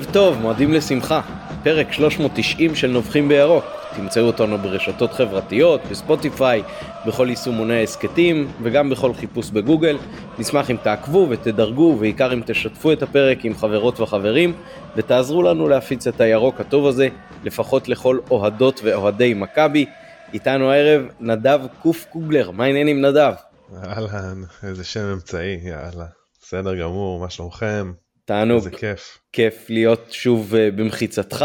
ערב טוב, מועדים לשמחה. פרק 390 של נובחים בירוק. תמצאו אותנו ברשתות חברתיות, בספוטיפיי, בכל יישומוני ההסכתים וגם בכל חיפוש בגוגל. נשמח אם תעקבו ותדרגו, בעיקר אם תשתפו את הפרק עם חברות וחברים, ותעזרו לנו להפיץ את הירוק הטוב הזה, לפחות לכל אוהדות ואוהדי מכבי. איתנו הערב נדב קוף קוגלר, מה העניינים נדב? אהלן, איזה שם אמצעי, יאללה. בסדר גמור, מה שלומכם? תענוג. איזה כיף. כיף להיות שוב אה, במחיצתך,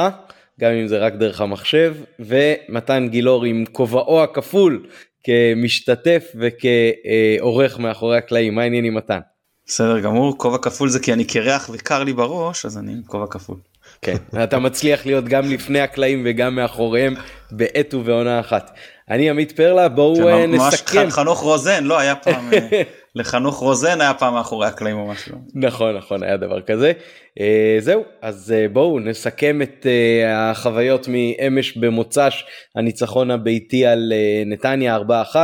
גם אם זה רק דרך המחשב, ומתן גילאור עם כובעו הכפול כמשתתף וכעורך מאחורי הקלעים, מה העניינים מתן? בסדר גמור, כובע כפול זה כי אני קרח וקר לי בראש, אז אני עם כובע כפול. כן, אתה מצליח להיות גם לפני הקלעים וגם מאחוריהם בעת ובעונה אחת. אני עמית פרלה, בואו אה, נסכם. ממש חנוך רוזן, לא היה פעם, אה, לחנוך רוזן היה פעם מאחורי הקלעים או משהו. נכון, נכון, היה דבר כזה. אה, זהו, אז בואו נסכם את החוויות מאמש במוצ"ש, הניצחון הביתי על נתניה 4-1.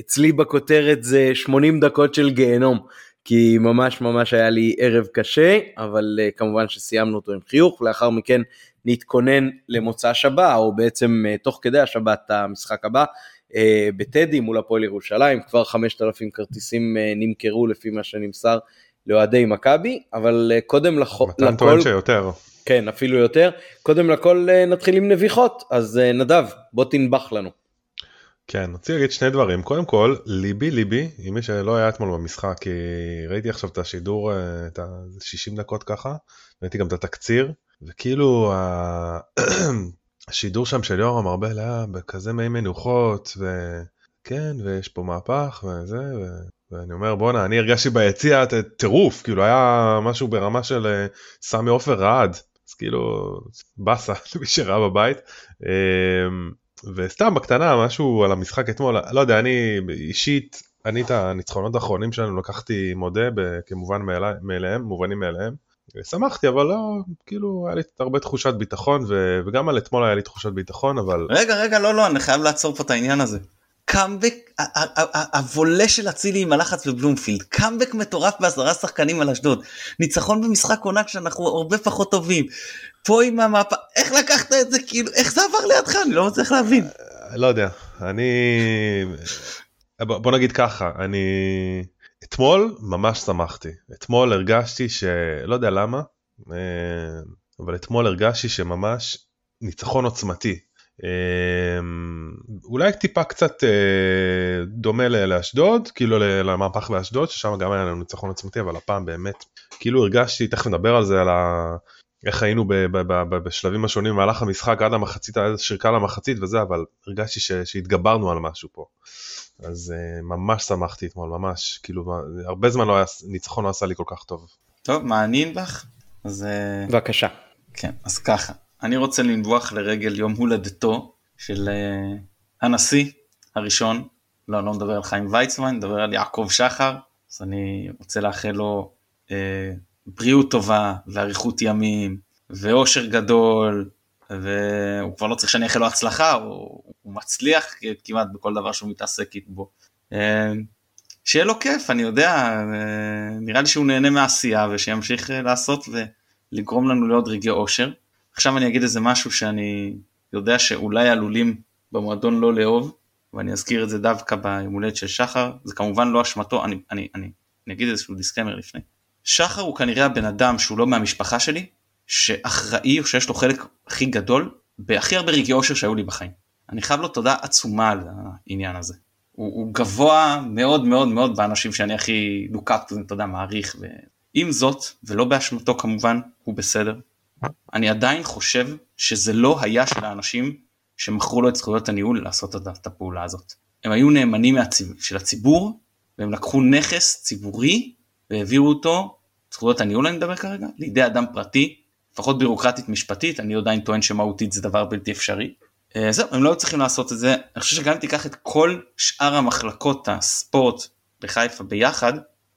אצלי בכותרת זה 80 דקות של גיהנום. כי ממש ממש היה לי ערב קשה, אבל כמובן שסיימנו אותו עם חיוך, לאחר מכן נתכונן למוצא שבת, או בעצם תוך כדי השבת המשחק הבא, בטדי מול הפועל ירושלים, כבר 5,000 כרטיסים uh, נמכרו לפי מה שנמסר לאוהדי מכבי, אבל uh, קודם לכ... לכל... מתן טוען שיותר. כן, אפילו יותר. קודם לכל נתחיל עם נביחות, אז נדב, בוא תנבח לנו. כן, רציתי להגיד שני דברים. קודם כל, ליבי ליבי, עם מי שלא היה אתמול במשחק, כי ראיתי עכשיו את השידור, אה, את ה-60 דקות ככה, ראיתי גם את התקציר, וכאילו השידור שם של יורם ארבל היה בכזה מי מנוחות, וכן, ויש פה מהפך וזה, ו... ואני אומר בואנה, אני הרגשתי ביציע טירוף, כאילו היה משהו ברמה של אה, סמי עופר רעד, אז כאילו באסה למי שראה בבית. אמ, וסתם בקטנה משהו על המשחק אתמול לא יודע אני אישית אני את הניצחונות האחרונים שלנו לקחתי מודה כמובן מאליהם מובנים מאליהם. שמחתי אבל לא כאילו היה לי הרבה תחושת ביטחון ו, וגם על אתמול היה לי תחושת ביטחון אבל רגע רגע לא לא אני חייב לעצור פה את העניין הזה. קאמבק הוולה של אצילי עם הלחץ בבלומפילד קאמבק מטורף בעשרה שחקנים על אשדוד ניצחון במשחק עונה כשאנחנו הרבה פחות טובים פה עם המפה איך לקחת את זה כאילו איך זה עבר לידך אני לא מצליח להבין. לא יודע אני בוא נגיד ככה אני אתמול ממש שמחתי אתמול הרגשתי שלא יודע למה אה, אבל אתמול הרגשתי שממש ניצחון עוצמתי אמ, אולי טיפה קצת אה, דומה לאשדוד, כאילו למהפך באשדוד, ששם גם היה לנו ניצחון עצמתי, אבל הפעם באמת, כאילו הרגשתי, תכף נדבר על זה, על ה... איך היינו ב- ב- ב- בשלבים השונים במהלך המשחק עד המחצית, עד שרקה למחצית וזה, אבל הרגשתי ש- שהתגברנו על משהו פה. אז uh, ממש שמחתי אתמול, ממש, כאילו, הרבה זמן לא היה, ניצחון לא עשה לי כל כך טוב. טוב, מעניין לך? אז... אה, בבקשה. כן, אז ככה. אני רוצה לנבוח לרגל יום הולדתו של uh, הנשיא הראשון, לא, אני לא מדבר על חיים ויצמן, מדבר על יעקב שחר, אז אני רוצה לאחל לו uh, בריאות טובה ואריכות ימים ואושר גדול, והוא כבר לא צריך שאני אאחל לו הצלחה, הוא, הוא מצליח כמעט בכל דבר שהוא מתעסק בו. Uh, שיהיה לו כיף, אני יודע, נראה לי שהוא נהנה מעשייה ושימשיך לעשות ולגרום לנו לעוד רגעי אושר. עכשיו אני אגיד איזה משהו שאני יודע שאולי עלולים במועדון לא לאהוב, ואני אזכיר את זה דווקא ביום הולדת של שחר, זה כמובן לא אשמתו, אני, אני, אני, אני אגיד איזשהו דיסקלמר לפני. שחר הוא כנראה הבן אדם שהוא לא מהמשפחה שלי, שאחראי או שיש לו חלק הכי גדול בהכי הרבה רגעי אושר שהיו לי בחיים. אני חייב לו תודה עצומה על העניין הזה. הוא, הוא גבוה מאוד מאוד מאוד באנשים שאני הכי לוקאפט, אתה יודע, מעריך. ועם זאת, ולא באשמתו כמובן, הוא בסדר, אני עדיין חושב שזה לא היה של האנשים שמכרו לו את זכויות הניהול לעשות את הפעולה הזאת. הם היו נאמנים מהציב... של הציבור והם לקחו נכס ציבורי והעבירו אותו, זכויות הניהול אני מדבר כרגע, לידי אדם פרטי, לפחות בירוקרטית משפטית, אני עדיין טוען שמהותית זה דבר בלתי אפשרי. אה, זהו, הם לא צריכים לעשות את זה, אני חושב שגם אם תיקח את כל שאר המחלקות הספורט בחיפה ביחד,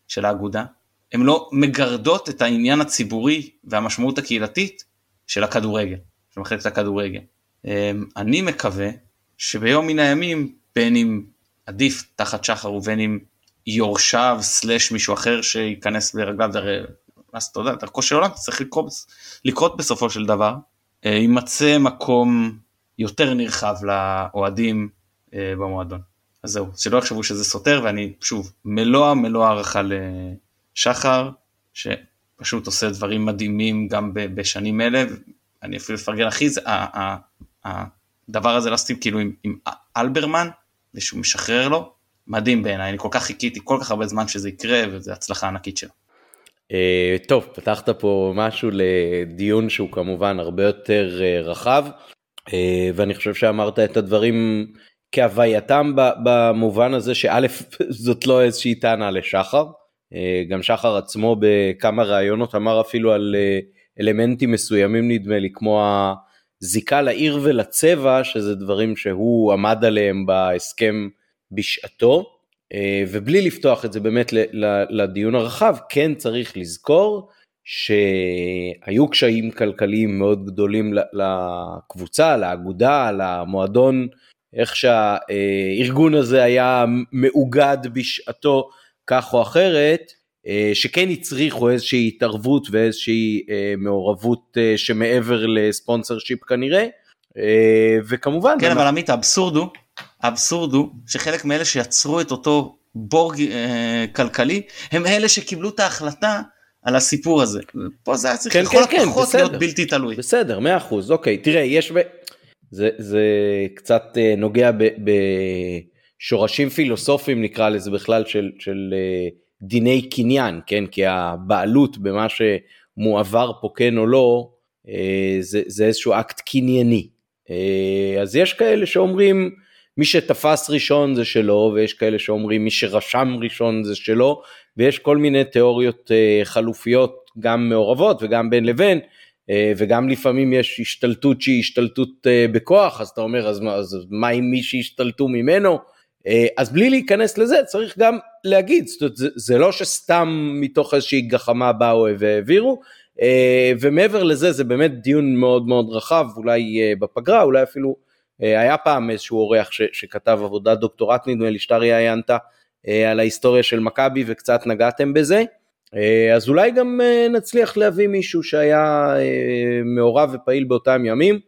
של האגודה, הן לא מגרדות את העניין הציבורי והמשמעות הקהילתית של הכדורגל, של מחלקת הכדורגל. אמ, אני מקווה שביום מן הימים, בין אם עדיף תחת שחר ובין אם יורשיו סלאש מישהו אחר שייכנס לרגליו, אז אתה יודע, דרכו של עולם צריך לקרות, לקרות בסופו של דבר, אה, יימצא מקום יותר נרחב לאוהדים אה, במועדון. אז זהו, שלא יחשבו שזה סותר, ואני שוב, מלוא מלוא הערכה לשחר, שפשוט עושה דברים מדהימים גם בשנים אלה, אני אפילו אפרגן זה, הדבר הזה לעשות כאילו עם, עם אלברמן, ושהוא משחרר לו, מדהים בעיניי, אני כל כך חיכיתי כל כך הרבה זמן שזה יקרה, וזו הצלחה ענקית שלו. Uh, טוב, פתחת פה משהו לדיון שהוא כמובן הרבה יותר uh, רחב, uh, ואני חושב שאמרת את הדברים כהווייתם במובן הזה שא' זאת לא איזושהי טענה לשחר, גם שחר עצמו בכמה ראיונות אמר אפילו על אלמנטים מסוימים נדמה לי כמו הזיקה לעיר ולצבע שזה דברים שהוא עמד עליהם בהסכם בשעתו ובלי לפתוח את זה באמת לדיון הרחב כן צריך לזכור שהיו קשיים כלכליים מאוד גדולים לקבוצה, לאגודה, למועדון, איך שהארגון הזה היה מאוגד בשעתו כך או אחרת, אה, שכן הצריכו איזושהי התערבות ואיזושהי אה, מעורבות אה, שמעבר לספונסר שיפ כנראה, וכמובן... כן, אבל עמית, האבסורד הוא, האבסורד הוא שחלק מאלה שיצרו את אותו בור כלכלי, הם אלה שקיבלו את ההחלטה על הסיפור הזה. פה זה היה צריך כן, לכל כן, כן, הפחות להיות בלתי תלוי. בסדר, מאה אחוז, אוקיי, תראה, יש... ב... זה, זה קצת נוגע בשורשים פילוסופיים נקרא לזה בכלל של, של דיני קניין, כן? כי הבעלות במה שמועבר פה כן או לא, אה, זה, זה איזשהו אקט קנייני. אה, אז יש כאלה שאומרים מי שתפס ראשון זה שלו, ויש כאלה שאומרים מי שרשם ראשון זה שלו, ויש כל מיני תיאוריות אה, חלופיות, גם מעורבות וגם בין לבין, וגם לפעמים יש השתלטות שהיא השתלטות בכוח, אז אתה אומר אז מה, אז מה עם מי שהשתלטו ממנו? אה, אז בלי להיכנס לזה צריך גם להגיד, זאת אומרת, זה, זה לא שסתם מתוך איזושהי גחמה באו והעבירו, אה, ומעבר לזה זה באמת דיון מאוד מאוד רחב, אולי אה, בפגרה, אולי אפילו היה פעם איזשהו אורח ש, שכתב עבודת דוקטורט נדמה לי שאתה ראיינת על ההיסטוריה של מכבי וקצת נגעתם בזה, אז אולי גם נצליח להביא מישהו שהיה מעורב ופעיל באותם ימים.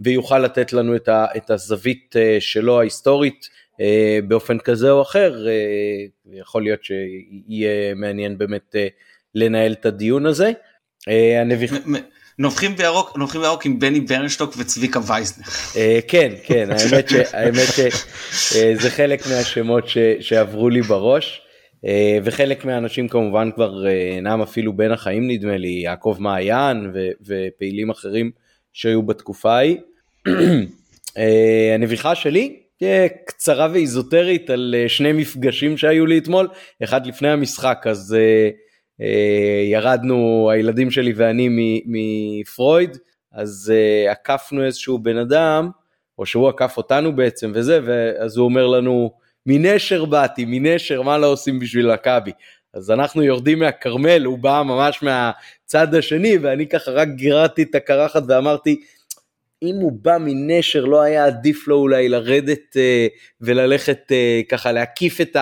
ויוכל לתת לנו את, ה, את הזווית אה, שלו ההיסטורית אה, באופן כזה או אחר, אה, יכול להיות שיהיה מעניין באמת לנהל את הדיון הזה. הנביך... נובחים בירוק, נובחים בירוק עם בני ברנשטוק וצביקה וייזנר. כן, כן, האמת, ש, שזה חלק מהשמות שעברו לי בראש. וחלק מהאנשים כמובן כבר אינם אפילו בין החיים נדמה לי, יעקב מעיין ו, ופעילים אחרים שהיו בתקופה ההיא. אה, הנביכה שלי קצרה ואיזוטרית על אה, שני מפגשים שהיו לי אתמול, אחד לפני המשחק אז ירדנו הילדים שלי ואני מפרויד, אז uh, עקפנו איזשהו בן אדם, או שהוא עקף אותנו בעצם וזה, ואז הוא אומר לנו, מנשר באתי, מנשר, מה לא עושים בשביל מכבי? אז אנחנו יורדים מהכרמל, הוא בא ממש מהצד השני, ואני ככה רק גירדתי את הקרחת ואמרתי, אם הוא בא מנשר לא היה עדיף לו אולי לרדת אה, וללכת אה, ככה להקיף את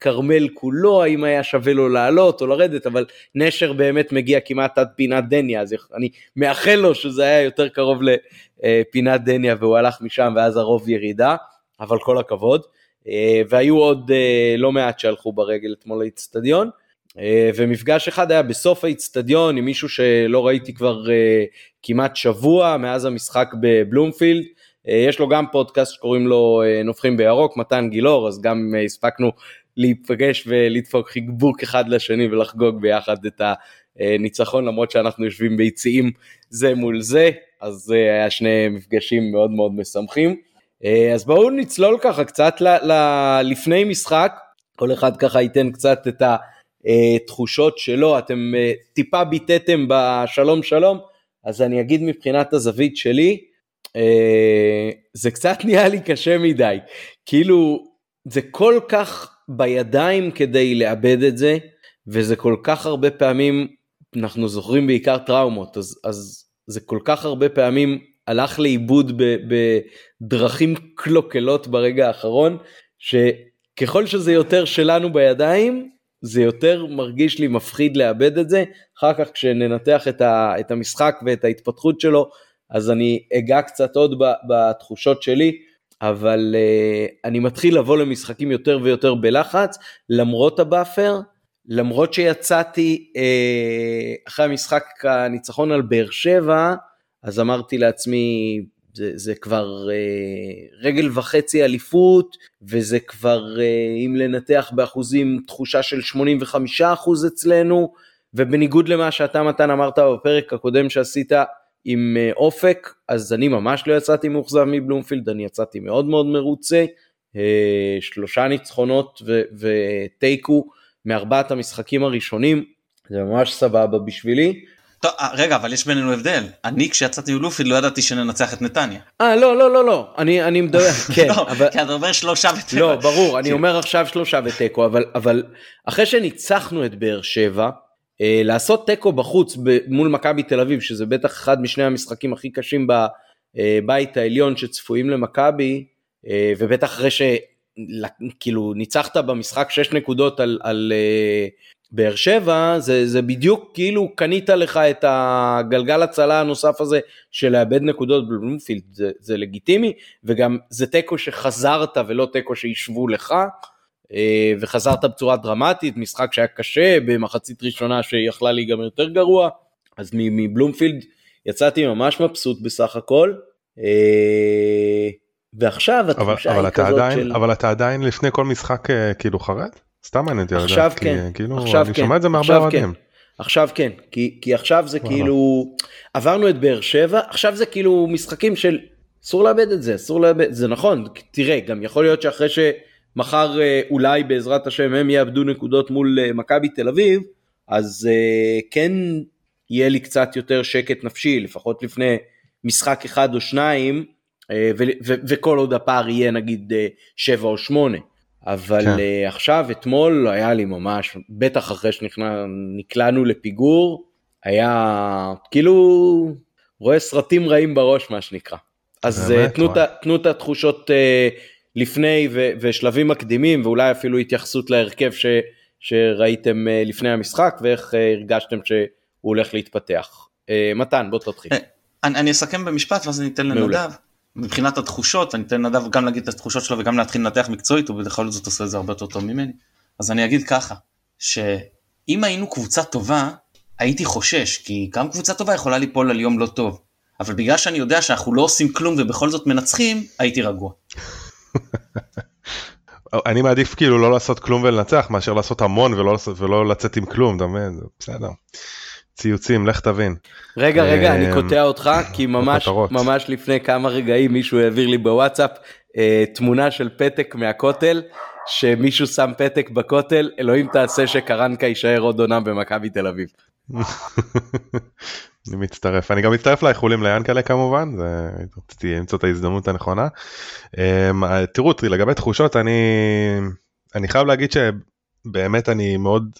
הכרמל כולו, האם היה שווה לו לעלות או לרדת, אבל נשר באמת מגיע כמעט עד פינת דניה, אז אני מאחל לו שזה היה יותר קרוב לפינת דניה והוא הלך משם ואז הרוב ירידה, אבל כל הכבוד. אה, והיו עוד אה, לא מעט שהלכו ברגל אתמול לאיצטדיון. אה, ומפגש אחד היה בסוף האיצטדיון עם מישהו שלא ראיתי כבר כמעט שבוע מאז המשחק בבלומפילד. יש לו גם פודקאסט שקוראים לו נופחים בירוק, מתן גילאור, אז גם הספקנו להיפגש ולדפוק חיבוק אחד לשני ולחגוג ביחד את הניצחון למרות שאנחנו יושבים ביציעים זה מול זה, אז היה שני מפגשים מאוד מאוד משמחים. אה, אז בואו נצלול ככה קצת ל- ל- לפני משחק, כל אחד ככה ייתן קצת את התחושות שלו, אתם אה, טיפה ביטאתם בשלום שלום, אז אני אגיד מבחינת הזווית שלי, אה, זה קצת נהיה לי קשה מדי, כאילו זה כל כך בידיים כדי לאבד את זה, וזה כל כך הרבה פעמים, אנחנו זוכרים בעיקר טראומות, אז, אז זה כל כך הרבה פעמים הלך לאיבוד בדרכים קלוקלות ברגע האחרון, שככל שזה יותר שלנו בידיים, זה יותר מרגיש לי מפחיד לאבד את זה, אחר כך כשננתח את, ה, את המשחק ואת ההתפתחות שלו, אז אני אגע קצת עוד בתחושות שלי, אבל uh, אני מתחיל לבוא למשחקים יותר ויותר בלחץ, למרות ה buffer, למרות שיצאתי uh, אחרי המשחק הניצחון על באר שבע, אז אמרתי לעצמי, זה, זה כבר uh, רגל וחצי אליפות, וזה כבר, uh, אם לנתח באחוזים, תחושה של 85% אצלנו, ובניגוד למה שאתה מתן אמרת בפרק הקודם שעשית עם uh, אופק, אז אני ממש לא יצאתי מאוכזב מבלומפילד, אני יצאתי מאוד מאוד מרוצה, uh, שלושה ניצחונות ותיקו מארבעת המשחקים הראשונים, זה ממש סבבה בשבילי. טוב, אה, רגע, אבל יש בינינו הבדל. אני כשיצאתי מלופיד לא ידעתי שננצח את נתניה. אה, לא, לא, לא, לא, אני, אני מדבר, כן, לא, אבל... כי אתה אומר שלושה ותיקו. לא, ברור, אני אומר עכשיו שלושה ותיקו, אבל, אבל אחרי שניצחנו את באר שבע, אה, לעשות תיקו בחוץ מול מכבי תל אביב, שזה בטח אחד משני המשחקים הכי קשים בבית העליון שצפויים למכבי, אה, ובטח אחרי שכאילו ניצחת במשחק 6 נקודות על, על אה, באר שבע זה, זה בדיוק כאילו קנית לך את הגלגל הצלה הנוסף הזה של לאבד נקודות בבלומפילד זה, זה לגיטימי וגם זה תיקו שחזרת ולא תיקו שישבו לך. אה, וחזרת בצורה דרמטית משחק שהיה קשה במחצית ראשונה שיכלה להיגמר יותר גרוע אז מבלומפילד יצאתי ממש מבסוט בסך הכל. אה, ועכשיו התחושה היא כזאת עדיין, של... אבל אתה עדיין לפני כל משחק אה, כאילו חרד? סתם מעניין אותי עכשיו לדעת, כן, כי, כאילו, עכשיו אני כן, שומע את זה מהרבה אוהדים. כן. עכשיו כן, כי, כי עכשיו זה וואלה. כאילו, עברנו את באר שבע, עכשיו זה כאילו משחקים של אסור לאבד את זה, אסור לאבד, זה נכון, תראה, גם יכול להיות שאחרי שמחר אה, אולי בעזרת השם הם יאבדו נקודות מול אה, מכבי תל אביב, אז אה, כן יהיה לי קצת יותר שקט נפשי, לפחות לפני משחק אחד או שניים, וכל עוד הפער יהיה נגיד שבע או שמונה. אבל כן. עכשיו אתמול היה לי ממש בטח אחרי שנקלענו לפיגור היה כאילו רואה סרטים רעים בראש מה שנקרא. אז תנו, את התחושות לפני ו, ושלבים מקדימים ואולי אפילו התייחסות להרכב ש, שראיתם uh, לפני המשחק ואיך uh, הרגשתם שהוא הולך להתפתח. Uh, מתן בוא תתחיל. אני, אני אסכם במשפט ואז אני אתן לנדב. מבחינת התחושות, אני אתן נדב גם להגיד את התחושות שלו וגם להתחיל לנתח מקצועית, הוא בכל זאת עושה את זה הרבה יותר טוב ממני. אז אני אגיד ככה, שאם היינו קבוצה טובה, הייתי חושש, כי גם קבוצה טובה יכולה ליפול על יום לא טוב. אבל בגלל שאני יודע שאנחנו לא עושים כלום ובכל זאת מנצחים, הייתי רגוע. אני מעדיף כאילו לא לעשות כלום ולנצח מאשר לעשות המון ולא, ולא לצאת עם כלום, אתה מבין? בסדר. ציוצים, לך תבין. רגע, רגע, אני אה, קוטע אותך, כי ממש, ממש לפני כמה רגעים מישהו העביר לי בוואטסאפ אה, תמונה של פתק מהכותל, שמישהו שם פתק בכותל, אלוהים תעשה שקרנקה יישאר עוד עונה במכבי תל אביב. אני מצטרף, אני גם מצטרף לאיחולים ליאנקלה כמובן, רציתי למצוא את ההזדמנות הנכונה. אה, תראו, לגבי תחושות, אני, אני חייב להגיד שבאמת אני מאוד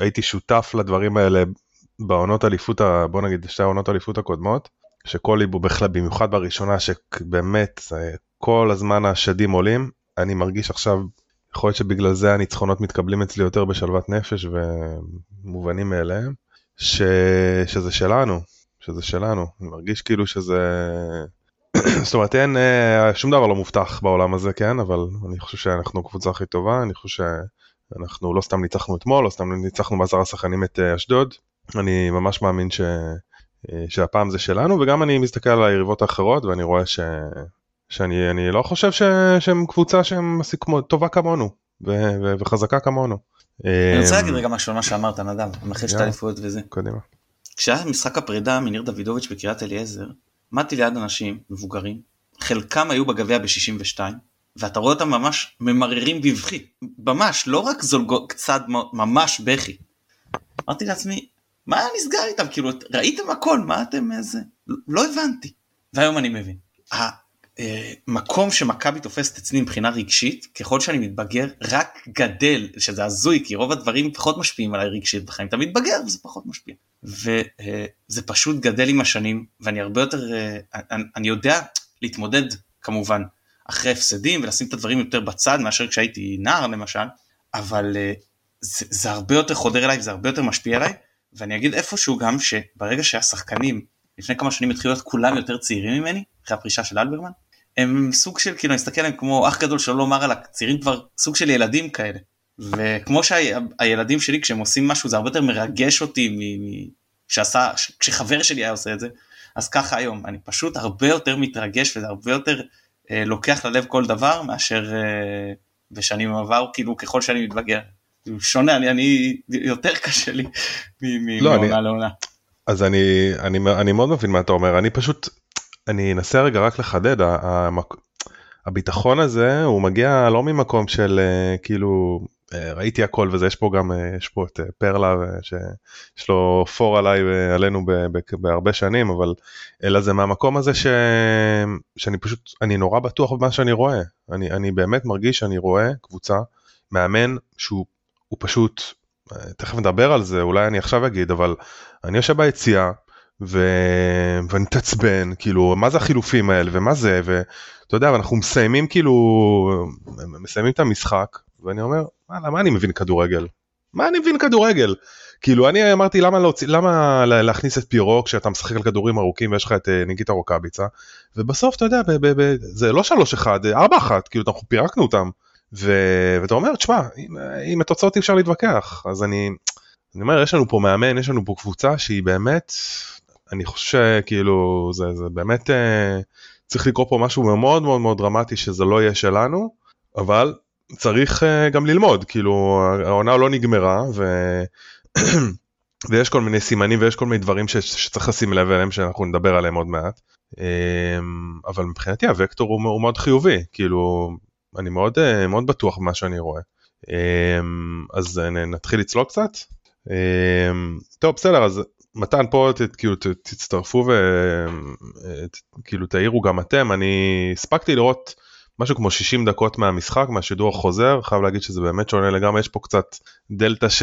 הייתי שותף לדברים האלה בעונות אליפות, בוא נגיד שתי העונות אליפות הקודמות, שכל ליבו בכלל, במיוחד בראשונה, שבאמת כל הזמן השדים עולים, אני מרגיש עכשיו, יכול להיות שבגלל זה הניצחונות מתקבלים אצלי יותר בשלוות נפש ומובנים מאליהם, ש... שזה שלנו, שזה שלנו, אני מרגיש כאילו שזה... זאת אומרת אין אה, שום דבר לא מובטח בעולם הזה כן אבל אני חושב שאנחנו הקבוצה הכי טובה אני חושב שאנחנו לא סתם ניצחנו אתמול לא סתם ניצחנו בעשרה שחקנים את אה, אשדוד אני ממש מאמין ש... שהפעם זה שלנו וגם אני מסתכל על היריבות האחרות ואני רואה ש... שאני אני לא חושב ש... שהם קבוצה שהם. טובה כמונו ו... ו... וחזקה כמונו. אני רוצה להגיד רגע משהו על מה שאמרת נדב, אחרי שתי אליפויות וזה. קדימה. כשהיה משחק הפרידה מניר דוידוביץ' בקריית אליעזר, עמדתי ליד אנשים מבוגרים, חלקם היו בגביע ב-62, ואתה רואה אותם ממש ממררים בבכי, ממש, לא רק זולגות, קצת ממש בכי. אמרתי לעצמי, מה נסגר איתם? כאילו, ראיתם הכל, מה אתם איזה... לא הבנתי. והיום אני מבין. המקום שמכבי תופסת אצלי מבחינה רגשית, ככל שאני מתבגר, רק גדל, שזה הזוי, כי רוב הדברים פחות משפיעים עליי רגשית בחיים. אתה מתבגר וזה פחות משפיע. וזה פשוט גדל עם השנים, ואני הרבה יותר, אני יודע להתמודד כמובן אחרי הפסדים ולשים את הדברים יותר בצד מאשר כשהייתי נער למשל, אבל זה, זה הרבה יותר חודר אליי, זה הרבה יותר משפיע עליי, ואני אגיד איפשהו גם שברגע שהשחקנים לפני כמה שנים התחילו להיות כולם יותר צעירים ממני, אחרי הפרישה של אלברמן, הם סוג של, כאילו, אני מסתכל עליהם כמו אח גדול שלא לומר על הצעירים כבר סוג של ילדים כאלה. וכמו שהילדים שלי כשהם עושים משהו זה הרבה יותר מרגש אותי מ... שעשה, כשחבר שלי היה עושה את זה, אז ככה היום, אני פשוט הרבה יותר מתרגש וזה הרבה יותר אה, לוקח ללב כל דבר מאשר אה, בשנים עבר, כאילו ככל שאני מתבגר. שונה, אני, אני יותר קשה לי לא, מעונה לעונה. אז אני, אני, אני מאוד מבין מה אתה אומר, אני פשוט, אני אנסה רגע רק לחדד, הביטחון הזה הוא מגיע לא ממקום של אה, כאילו אה, ראיתי הכל וזה יש פה גם אה, יש פה את פרלה שיש לו פור עליי ועלינו בהרבה שנים אבל אלא זה מהמקום הזה ש... שאני פשוט אני נורא בטוח במה שאני רואה. אני, אני באמת מרגיש שאני רואה קבוצה מאמן שהוא פשוט תכף נדבר על זה אולי אני עכשיו אגיד אבל אני יושב ביציאה ו... ואני מתעצבן כאילו מה זה החילופים האלה ומה זה ואתה יודע אנחנו מסיימים כאילו מסיימים את המשחק ואני אומר וואלה מה אני מבין כדורגל? מה אני מבין כדורגל? כאילו אני אמרתי למה להוציא למה להכניס את פירו כשאתה משחק על כדורים ארוכים ויש לך את אה, ניקיטה רוקאביצה? ובסוף אתה יודע ב- ב- ב- זה לא 3-1 4-1 כאילו אנחנו פירקנו אותם. ו... ואתה אומר תשמע עם, עם התוצאות אי אפשר להתווכח. אז אני אני אומר יש לנו פה מאמן יש לנו פה קבוצה שהיא באמת אני חושב כאילו זה, זה באמת אה, צריך לקרוא פה משהו מאוד מאוד מאוד דרמטי שזה לא יהיה שלנו אבל צריך אה, גם ללמוד. כאילו העונה לא נגמרה ו... ויש כל מיני סימנים ויש כל מיני דברים ש... שצריך לשים לב אליהם שאנחנו נדבר עליהם עוד מעט. אה, אבל מבחינתי הוקטור הוא, הוא מאוד חיובי. כאילו אני מאוד אה, מאוד בטוח במה שאני רואה. אה, אז נתחיל לצלול קצת. אמ, טוב בסדר אז מתן פה ת, כאילו ת, תצטרפו וכאילו תעירו גם אתם. אני הספקתי לראות משהו כמו 60 דקות מהמשחק מהשידור החוזר. חייב להגיד שזה באמת שונה לגמרי. יש פה קצת דלתא ש...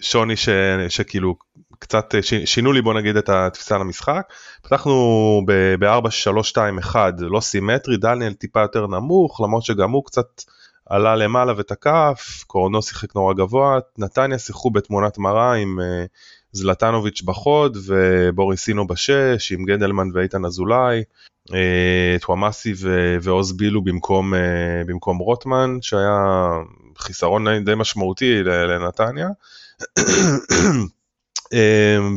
שוני ש... שכאילו קצת ש... שינו לי בוא נגיד את התפיסה למשחק פתחנו ב-4-3-2-1 לא סימטרי דניאל טיפה יותר נמוך למרות שגם הוא קצת עלה למעלה ותקף, קורנו שיחק נורא גבוה, נתניה שיחקו בתמונת מראה עם uh, זלטנוביץ' בחוד ובוריסינו בשש, עם גנדלמן ואיתן אזולאי, uh, טוואמאסי ועוז בילו במקום, uh, במקום רוטמן, שהיה חיסרון די משמעותי לנתניה.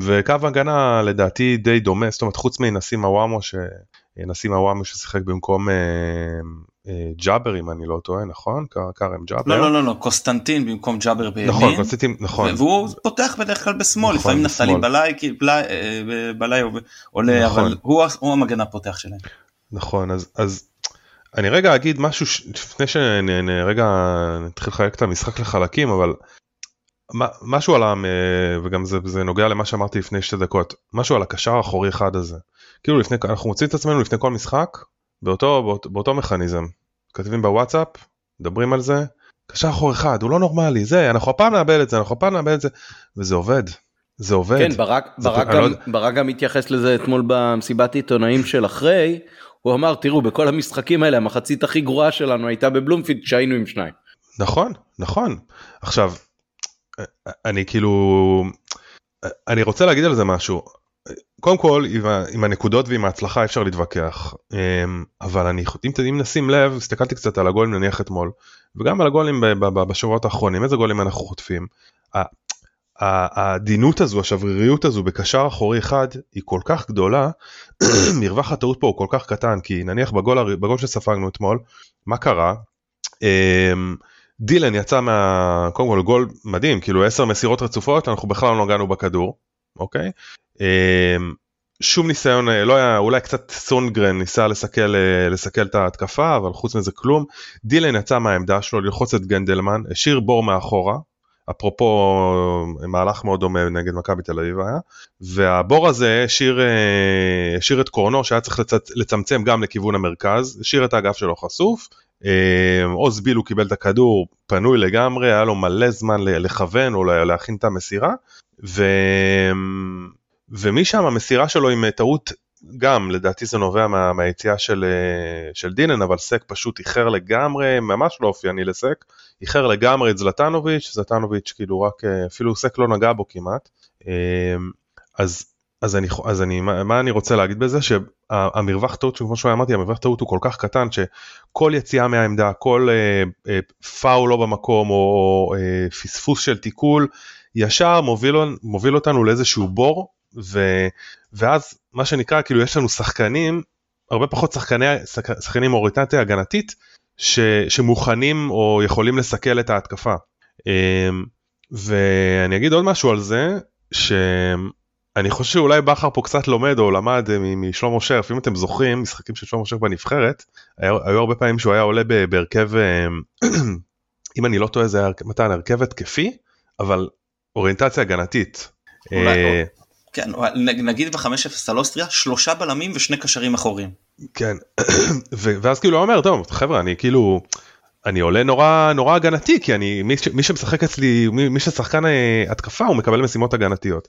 וקו הגנה לדעתי די דומה, זאת אומרת חוץ מנסים הוואמו, שנסים הוואמו ששיחק במקום אה, ג'אבר אם אני לא טועה נכון? כרם ג'אבר? לא לא לא לא קונסטנטין במקום ג'אבר בימין. נכון קונסטנטין נכון. והוא פותח בדרך כלל בשמאל נכון, לפעמים נפתלי בלאי אה, בלאי עולה נכון. אבל הוא, הוא המגן הפותח שלהם. נכון אז אז אני רגע אגיד משהו לפני שרגע נתחיל לחלק את המשחק לחלקים אבל משהו על ה... וגם זה, זה נוגע למה שאמרתי לפני שתי דקות משהו על הקשר האחורי אחד הזה. כאילו לפני אנחנו מוצאים את עצמנו לפני כל משחק באותו, באותו, באותו מכניזם. כותבים בוואטסאפ, מדברים על זה, קשר אחור אחד, הוא לא נורמלי, זה, אנחנו הפעם נאבד את זה, אנחנו הפעם נאבד את זה, וזה עובד. זה עובד. כן, ברק, ברק, גם, לא... ברק גם התייחס לזה אתמול במסיבת עיתונאים של אחרי, הוא אמר, תראו, בכל המשחקים האלה, המחצית הכי גרועה שלנו הייתה בבלומפילד כשהיינו עם שניים. נכון, נכון. עכשיו, אני כאילו, אני רוצה להגיד על זה משהו. קודם כל עם, הנקודות ועם ההצלחה אפשר להתווכח אמ, אבל אני אם, נשים לב הסתכלתי קצת על הגולים נניח אתמול וגם על הגולים בשבועות האחרונים איזה גולים אנחנו חוטפים. העדינות הזו השבריריות הזו בקשר אחורי אחד היא כל כך גדולה מרווח הטעות פה הוא כל כך קטן כי נניח בגול, בגול שספגנו אתמול מה קרה. אמ, דילן יצא מה... קודם כל גול מדהים כאילו 10 מסירות רצופות אנחנו בכלל לא נגענו בכדור אוקיי שום ניסיון אה, לא היה אולי קצת סונגרן ניסה לסכל אה, לסכל את ההתקפה אבל חוץ מזה כלום. דילן יצא מהעמדה שלו ללחוץ את גנדלמן השאיר בור מאחורה אפרופו מהלך מאוד דומה נגד מכבי תל אביב היה והבור הזה השאיר, אה, השאיר את קורנו שהיה צריך לצ... לצמצם גם לכיוון המרכז השאיר את האגף שלו חשוף עוז ביל הוא קיבל את הכדור פנוי לגמרי היה לו מלא זמן לכוון או להכין את המסירה ו... ומשם המסירה שלו עם טעות גם לדעתי זה נובע מה, מהיציאה של, אה, של דינן אבל סק פשוט איחר לגמרי ממש לא אופייני לסק איחר לגמרי את זלטנוביץ' זלטנוביץ' כאילו רק אה, אפילו סק לא נגע בו כמעט. אז אז אני אז אני מה, מה אני רוצה להגיד בזה? שהמרווח טעות כמו שאמרתי המרווח טעות הוא כל כך קטן שכל יציאה מהעמדה כל אה, אה, פאול לא במקום או אה, פספוס של תיקול ישר מוביל, מוביל אותנו לאיזשהו בור ו, ואז מה שנקרא כאילו יש לנו שחקנים הרבה פחות שחקני שחקנים אוריינטציה הגנתית ש, שמוכנים או יכולים לסכל את ההתקפה. אמ, ואני אגיד עוד משהו על זה שאני חושב שאולי בכר פה קצת לומד או למד משלמה שרף אם אתם זוכרים משחקים של שלמה שרף בנבחרת היו, היו הרבה פעמים שהוא היה עולה בהרכב אמ, אם אני לא טועה זה היה מתן הרכב התקפי אבל אוריינטציה הגנתית. אולי, אה, כן, נגיד ב-5-0 על אוסטריה, שלושה בלמים ושני קשרים אחוריים. כן, ואז כאילו אומר, טוב, חבר'ה, אני כאילו, אני עולה נורא נורא הגנתי, כי אני, מי, מי שמשחק אצלי, מי, מי ששחקן אה, התקפה, הוא מקבל משימות הגנתיות.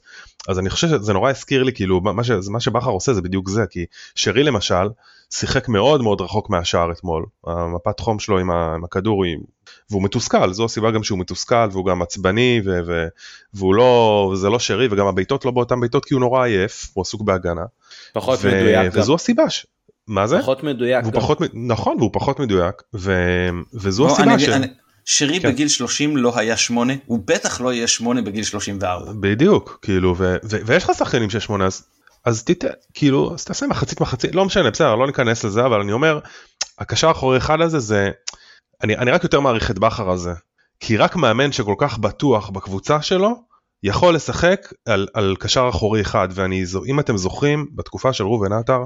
אז אני חושב שזה נורא הזכיר לי, כאילו, מה, מה שבכר עושה זה בדיוק זה, כי שרי למשל, שיחק מאוד מאוד רחוק מהשער אתמול, המפת חום שלו עם, ה, עם הכדור היא והוא מתוסכל, זו הסיבה גם שהוא מתוסכל והוא גם עצבני ו- ו- והוא לא, זה לא שרי וגם הבעיטות לא באותן בעיטות כי הוא נורא עייף, הוא עסוק בהגנה. פחות ו- מדויק. וזו גם. הסיבה. ש... מה זה? פחות מדויק. גם. פחות, נכון, והוא פחות מדויק, ו... וזו בוא, הסיבה אני, ש... אני... שרי כן. בגיל 30 לא היה 8, הוא בטח לא יהיה 8 בגיל 34. בדיוק, כאילו, ו... ו... ויש לך שחקנים של 8, אז, אז תת... כאילו, אז תעשה מחצית מחצית, לא משנה, בסדר, לא ניכנס לזה, אבל אני אומר, הקשר האחורי אחד הזה זה, אני, אני רק יותר מעריך את בכר הזה, כי רק מאמן שכל כך בטוח בקבוצה שלו, יכול לשחק על, על קשר אחורי אחד, ואם אתם זוכרים, בתקופה של ראובן עטר,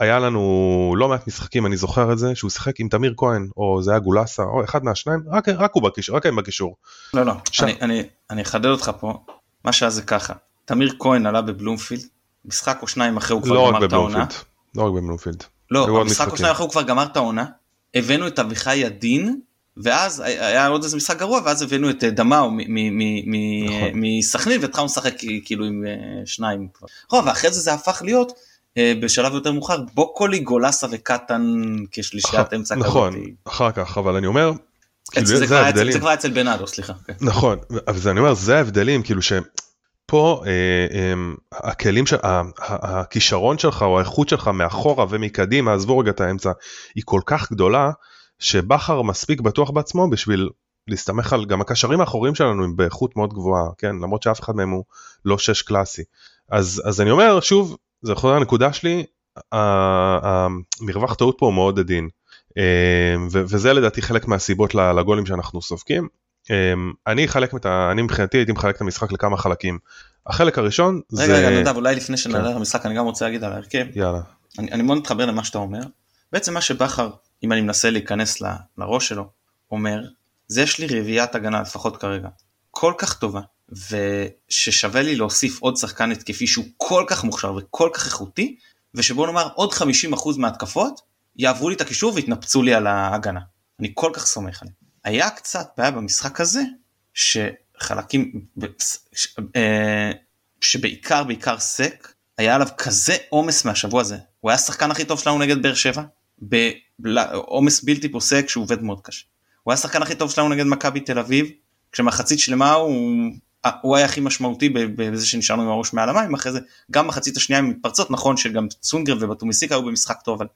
היה לנו לא מעט משחקים, אני זוכר את זה, שהוא שיחק עם תמיר כהן, או זה היה גולסה, או אחד מהשניים, רק, רק הוא בקישור, רק הם בקישור. לא, לא, ש... אני, אני, אני אחדד אותך פה, מה שהיה זה ככה, תמיר כהן עלה בבלומפילד, משחק או שניים אחרי הוא כבר לא גמר את העונה. לא רק בבלומפילד. לא, משחק או שניים אחרי הוא כבר גמר את העונה, הבאנו את אביחי ידין, ואז היה עוד איזה משחק גרוע ואז הבאנו את אה, דמאו נכון. מסכנין והתחלנו לשחק כאילו עם אה, שניים כבר. נכון, ואחרי זה זה הפך להיות אה, בשלב יותר מאוחר בוקולי גולסה וקטן כשלישיית אמצע כזאת. נכון, אחר כך אבל אני אומר. כאילו. זה כבר אצל בנאדו סליחה. כן. נכון, אבל אני אומר זה ההבדלים כאילו שפה הכלים של הכישרון שלך או האיכות שלך מאחורה ומקדימה עזבו רגע את האמצע היא כל כך גדולה שבכר מספיק בטוח בעצמו בשביל להסתמך על גם הקשרים האחוריים שלנו הם באיכות מאוד גבוהה כן? למרות שאף אחד מהם הוא לא שש קלאסי. אז אז אני אומר שוב זה יכול להיות הנקודה שלי המרווח טעות פה הוא מאוד עדין. אה, וזה לדעתי חלק מהסיבות לגולים שאנחנו סופגים. אה, אני אחלק את ה... אני מבחינתי הייתי מחלק את המשחק לכמה חלקים. החלק הראשון רגע, זה... רגע, נדב, אולי לפני שנעלה כן. למשחק אני גם רוצה להגיד על ההרכב. יאללה. אני, אני מאוד מתחבר למה שאתה אומר. בעצם מה שבכר אם אני מנסה להיכנס ל, לראש שלו, אומר, זה יש לי רביעיית הגנה לפחות כרגע, כל כך טובה, וששווה לי להוסיף עוד שחקן התקפי שהוא כל כך מוכשר וכל כך איכותי, ושבוא נאמר עוד 50% מההתקפות יעברו לי את הקישור ויתנפצו לי על ההגנה. אני כל כך סומך עליהם. היה קצת בעיה במשחק הזה, שחלקים, אה, שבעיקר בעיקר סק, היה עליו כזה עומס מהשבוע הזה. הוא היה השחקן הכי טוב שלנו נגד באר שבע, בעומס בלתי פוסק שהוא עובד מאוד קשה. הוא היה השחקן הכי טוב שלנו נגד מכבי תל אביב, כשמחצית שלמה הוא, הוא היה הכי משמעותי בזה שנשארנו עם הראש מעל המים, אחרי זה גם מחצית השנייה עם מתפרצות, נכון שגם צונגר ובטומיסיקה היו במשחק טוב, אבל...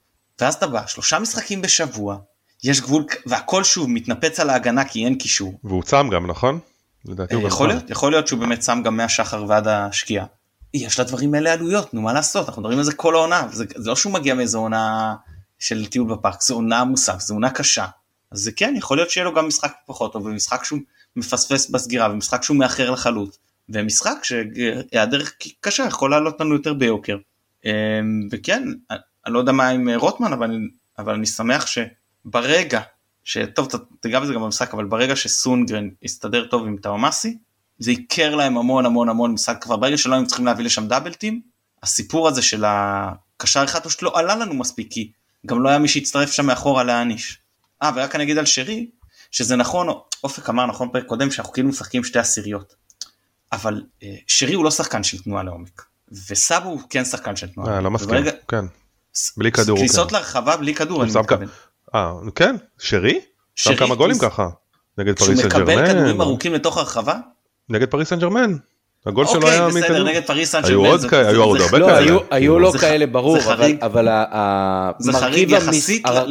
ואז אתה בא, שלושה משחקים בשבוע, יש גבול, והכל שוב מתנפץ על ההגנה כי אין קישור. והוא צם גם, נכון? לדעתי הוא יכול להיות, יכול להיות שהוא באמת צם גם מהשחר ועד השקיעה. יש לדברים האלה עלויות, נו מה לעשות, אנחנו מדברים על זה כל העונה, זה, זה לא שהוא מגיע מאיזו עונה של טיול בפארק, זו עונה עמוסה, זו עונה קשה. אז זה כן, יכול להיות שיהיה לו גם משחק פחות טוב, ומשחק שהוא מפספס בסגירה, ומשחק שהוא מאחר לחלוט, ומשחק שהיעדר קשה יכול לעלות לנו יותר ביוקר. אמ, וכן, אני לא יודע מה עם רוטמן, אבל, אבל אני שמח שברגע, שטוב, תיגע בזה גם במשחק, אבל ברגע שסונגרן יסתדר טוב עם טאומאסי, זה ייקר להם המון המון המון משחק כבר, ברגע שלא היינו צריכים להביא לשם דאבלטים, הסיפור הזה של הקשר אחד פשוט לא עלה לנו מספיק, כי גם לא היה מי שיצטרף שם מאחורה להעניש. אה, ורק אני אגיד על שרי, שזה נכון, אופק אמר נכון פרק קודם שאנחנו כאילו משחקים שתי עשיריות. אבל אה, שרי הוא לא שחקן של תנועה לעומק. וסאבו הוא כן שחקן של תנועה. אה, לא מסכים, וברגע- כן. בלי כדור, כניסות כן. לרחבה בלי כדור, אני מתכוון. אה, כן, שרי? שרי, כמה גולים ככה. נגד פריס סן מקבל ג'רמן. כדורים ארוכים לתוך הרחבה, נגד פריס סן ג'רמן. הגול שלו היה אוקיי בסדר מכדור. נגד פריס סן ג'רמן, היו עוד הרבה לא, כאלה. היו. היו לא כאלה ברור, זה אבל,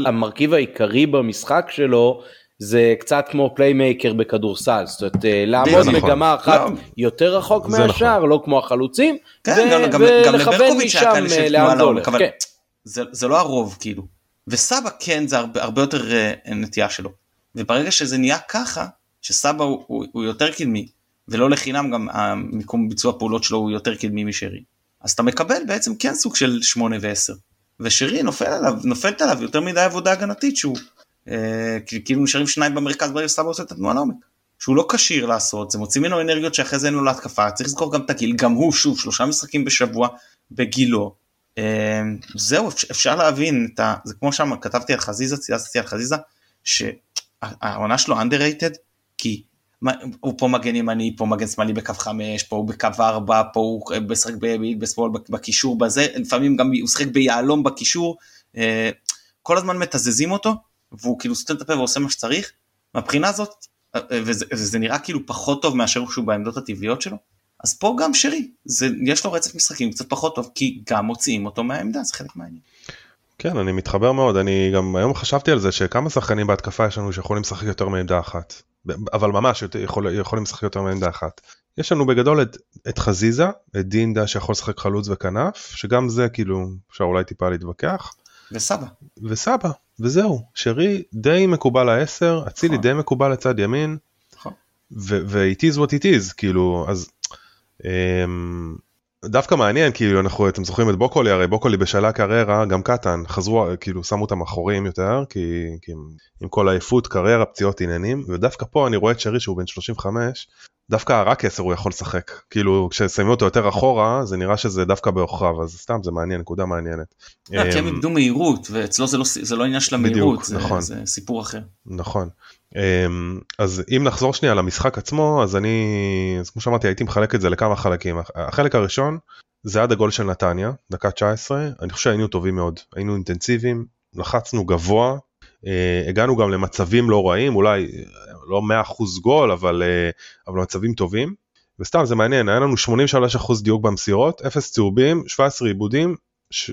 המרכיב, העיקרי במשחק שלו זה קצת כמו פליימייקר בכדורסל, זאת אומרת אה, לעמוד נכון. מגמה אחת לא. יותר רחוק מהשאר, לא כמו החלוצים, כן, ולכוון משם אה, לאן זה לעומק, הולך. כן. זה, זה לא הרוב כאילו. וסבא כן זה הרבה, הרבה יותר אה, נטייה שלו. וברגע שזה נהיה ככה, שסבא הוא, הוא, הוא יותר קדמי, ולא לחינם גם המיקום ביצוע פעולות שלו הוא יותר קדמי משרי, אז אתה מקבל בעצם כן סוג של 8 ו-10. ושרי נופל עליו, נופלת עליו יותר מדי עבודה הגנתית שהוא, אה, כאילו נשארים שניים במרכז ברגע שסבא עושה את התנועה לעומק. שהוא לא כשיר לעשות, זה מוציא ממנו אנרגיות שאחרי זה אין לו להתקפה, צריך לזכור גם את הגיל, גם הוא שוב שלושה משחקים בשבוע בגילו, אה, זהו אפשר, להבין את ה... זה כמו שם כתבתי על חזיזה צייצתי על חזיזה שהעונה שלו underrated כי הוא פה מגן ימני פה מגן שמאלי בקו 5 פה הוא בקו 4 פה הוא משחק בימין בשמאל בקישור בזה לפעמים גם הוא משחק ביהלום בקישור אה, כל הזמן מתזזים אותו והוא כאילו סותם את הפה ועושה מה שצריך. מהבחינה הזאת אה, וזה, וזה נראה כאילו פחות טוב מאשר שהוא בעמדות הטבעיות שלו אז פה גם שרי, זה, יש לו רצף משחקים קצת פחות טוב, כי גם מוציאים אותו מהעמדה, זה חלק מהעניין. כן, אני מתחבר מאוד, אני גם היום חשבתי על זה שכמה שחקנים בהתקפה יש לנו שיכולים לשחק יותר מעמדה אחת, אבל ממש יכול, יכולים לשחק יותר מעמדה אחת. יש לנו בגדול את, את חזיזה, את דינדה שיכול לשחק חלוץ וכנף, שגם זה כאילו אפשר אולי טיפה להתווכח, וסבא. וסבא, וזהו, שרי די מקובל העשר, אצילי נכון. די מקובל לצד ימין, נכון. ו-it is what it is, כאילו, אז דווקא מעניין, כאילו, אנחנו, אתם זוכרים את בוקולי, הרי בוקולי בשלהי הקריירה, גם קטן, חזרו, כאילו, שמו אותם אחוריים יותר, כי, כי עם, עם כל העייפות, קריירה, פציעות, עניינים, ודווקא פה אני רואה את שרי שהוא בן 35, דווקא רק 10 הוא יכול לשחק, כאילו, כששמים אותו יותר אחורה, זה נראה שזה דווקא בעוכריו, אז סתם, זה מעניין, נקודה מעניינת. לא, כי הם אמ, איבדו מהירות, ואצלו זה לא, זה לא עניין של בדיוק, המהירות, זה, נכון. זה סיפור אחר. נכון. אמ, אז אם נחזור שנייה למשחק עצמו, אז אני, אז כמו שאמרתי, הייתי מחלק את זה לכמה חלקים. החלק הראשון זה עד הגול של נתניה, דקה 19, אני חושב שהיינו טובים מאוד, היינו אינטנסיביים, לחצנו גבוה, אה, הגענו גם למצבים לא רעים, אולי אה, לא 100% גול, אבל, אה, אבל מצבים טובים. וסתם זה מעניין, היה לנו 83% דיוק במסירות, 0 צהובים, 17 עיבודים,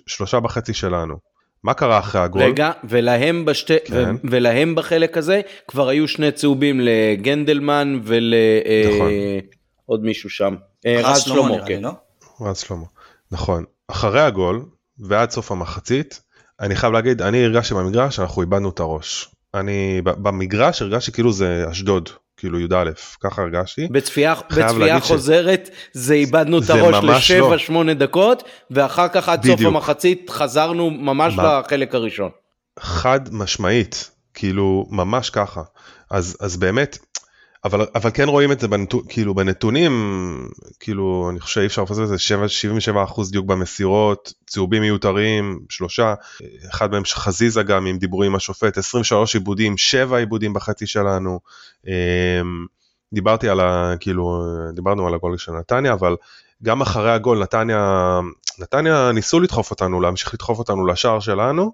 שלושה בחצי שלנו. מה קרה אחרי הגול? רגע, ולהם, בשתי, כן. ו- ולהם בחלק הזה כבר היו שני צהובים לגנדלמן נכון. ולעוד מישהו שם. אה, רז שלמה שלמה, נראה לי, כן. לא? רז שלמה. נכון. אחרי הגול ועד סוף המחצית, אני חייב להגיד, אני הרגשתי במגרש שאנחנו איבדנו את הראש. אני במגרש הרגשתי כאילו זה אשדוד, כאילו י"א, ככה הרגשתי. בצפייה, בצפייה להגיד ש- חוזרת זה איבדנו את הראש לשבע לא. שמונה דקות ואחר כך עד סוף בדיוק. המחצית חזרנו ממש מה- בחלק הראשון. חד משמעית, כאילו ממש ככה. אז, אז באמת, אבל, אבל כן רואים את זה בנתו, כאילו בנתונים, כאילו אני חושב שאי אפשר לפספס את זה, 77% דיוק במסירות, צהובים מיותרים, שלושה, אחד מהם חזיזה גם עם דיבורים עם השופט, 23 עיבודים, 7 עיבודים בחצי שלנו. אמ, דיברתי על ה... כאילו, דיברנו על הגול של נתניה, אבל גם אחרי הגול נתניה, נתניה ניסו לדחוף אותנו, להמשיך לדחוף אותנו לשער שלנו.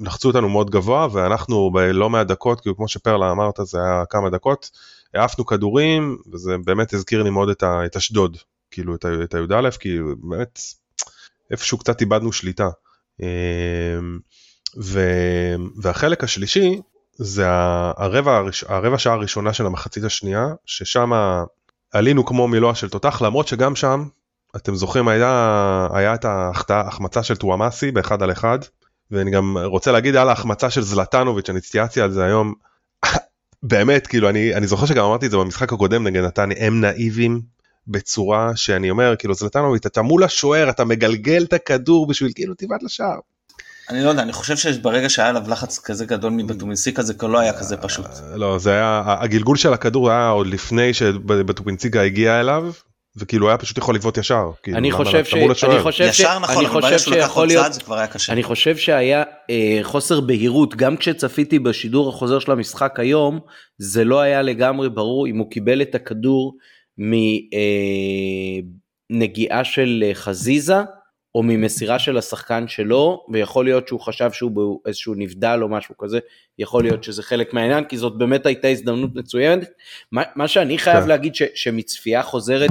לחצו אותנו מאוד גבוה ואנחנו בלא מעט דקות, כאילו כמו שפרלה אמרת זה היה כמה דקות, העפנו כדורים וזה באמת הזכיר לי מאוד את, ה, את אשדוד, כאילו את, ה- את הי"א, כי באמת איפשהו קצת איבדנו שליטה. אמ, ו, והחלק השלישי זה הרבע, הרבע שעה הראשונה של המחצית השנייה, ששם עלינו כמו מילואה של תותח, למרות שגם שם, אתם זוכרים, היה, היה את ההחמצה של טוואמאסי באחד על אחד, ואני גם רוצה להגיד על ההחמצה של זלטנוביץ', אני צייצתי על זה היום, באמת, כאילו, אני, אני זוכר שגם אמרתי את זה במשחק הקודם נגד נתניה, הם נאיבים בצורה שאני אומר, כאילו, זלטנוביץ', אתה מול השוער, אתה מגלגל את הכדור בשביל כאילו תבעט לשער. אני לא יודע, אני חושב שברגע שהיה עליו לחץ כזה גדול מבטומינסיקה זה כבר לא היה כזה פשוט. לא, זה היה, הגלגול של הכדור היה עוד לפני שבטופינציגה הגיע אליו, וכאילו היה פשוט יכול לבעוט ישר. כאילו, אני חושב ש... אני חושב ש... ישר נכון, אני אבל ברגע חושב שהוא לקח שיכול עוד להיות... צעד זה כבר היה קשה. אני חושב שהיה אה, חוסר בהירות גם כשצפיתי בשידור החוזר של המשחק היום זה לא היה לגמרי ברור אם הוא קיבל את הכדור מ, אה, של אה, חזיזה או ממסירה של השחקן שלו ויכול להיות שהוא חשב שהוא באיזשהו נבדל או משהו כזה יכול להיות שזה חלק מהעניין כי זאת באמת הייתה הזדמנות מצוינת מה, מה שאני חייב כן. להגיד ש, שמצפייה חוזרת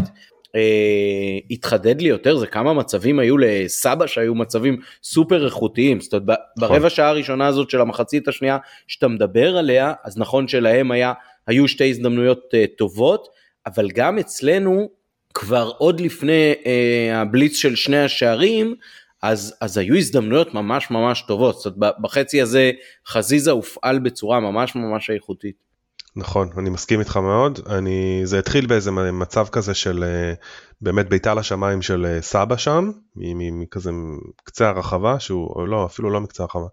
אה, התחדד לי יותר זה כמה מצבים היו לסבא שהיו מצבים סופר איכותיים זאת אומרת נכון. ברבע שעה הראשונה הזאת של המחצית השנייה שאתה מדבר עליה אז נכון שלהם היה היו שתי הזדמנויות אה, טובות אבל גם אצלנו כבר עוד לפני אה, הבליץ של שני השערים אז, אז היו הזדמנויות ממש ממש טובות, זאת אומרת בחצי הזה חזיזה הופעל בצורה ממש ממש איכותית. נכון, אני מסכים איתך מאוד. אני, זה התחיל באיזה מצב כזה של אה, באמת ביתה לשמיים של אה, סבא שם, מכזה קצה הרחבה, שהוא, לא, אפילו לא מקצה הרחבה.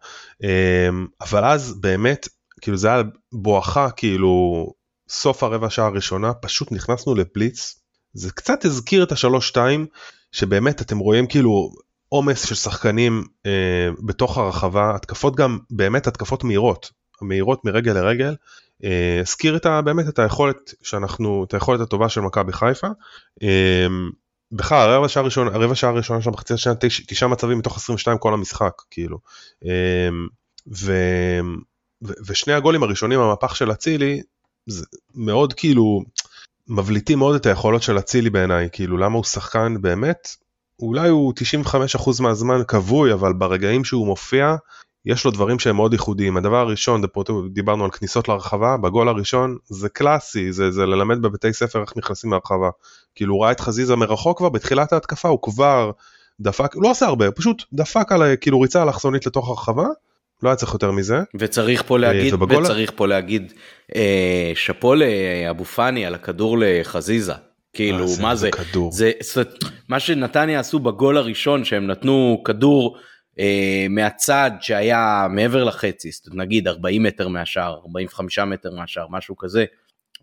אה, אבל אז באמת, כאילו זה היה בואכה, כאילו, סוף הרבע שעה הראשונה, פשוט נכנסנו לבליץ. זה קצת הזכיר את השלוש-שתיים, שבאמת אתם רואים כאילו עומס של שחקנים אה, בתוך הרחבה, התקפות גם, באמת התקפות מהירות, מהירות מרגל לרגל. הזכיר את ה, באמת את היכולת שאנחנו, את היכולת הטובה של מכבי חיפה. בכלל הרבע שעה הראשונה, הרבע שעה הראשונה של המחצית השנייה, תש, תשעה מצבים מתוך 22 כל המשחק, כאילו. ו, ו, ושני הגולים הראשונים, המהפך של אצילי, זה מאוד כאילו, מבליטים מאוד את היכולות של אצילי בעיניי, כאילו למה הוא שחקן באמת, אולי הוא 95% מהזמן כבוי, אבל ברגעים שהוא מופיע, יש לו דברים שהם מאוד ייחודיים. הדבר הראשון, דיברנו על כניסות להרחבה, בגול הראשון זה קלאסי, זה, זה ללמד בבתי ספר איך נכנסים להרחבה. כאילו הוא ראה את חזיזה מרחוק כבר, בתחילת ההתקפה הוא כבר דפק, לא עושה הרבה, הוא פשוט דפק על, כאילו ריצה אלכסונית לתוך הרחבה, לא היה צריך יותר מזה. וצריך פה להגיד, ובגול... וצריך פה להגיד אה, שאפו לאבו פאני על הכדור לחזיזה. כאילו אה, מה זה, כדור. זה, זה מה שנתניה עשו בגול הראשון שהם נתנו כדור אה, מהצד שהיה מעבר לחצי, זאת אומרת נגיד 40 מטר מהשאר, 45 מטר מהשאר, משהו כזה,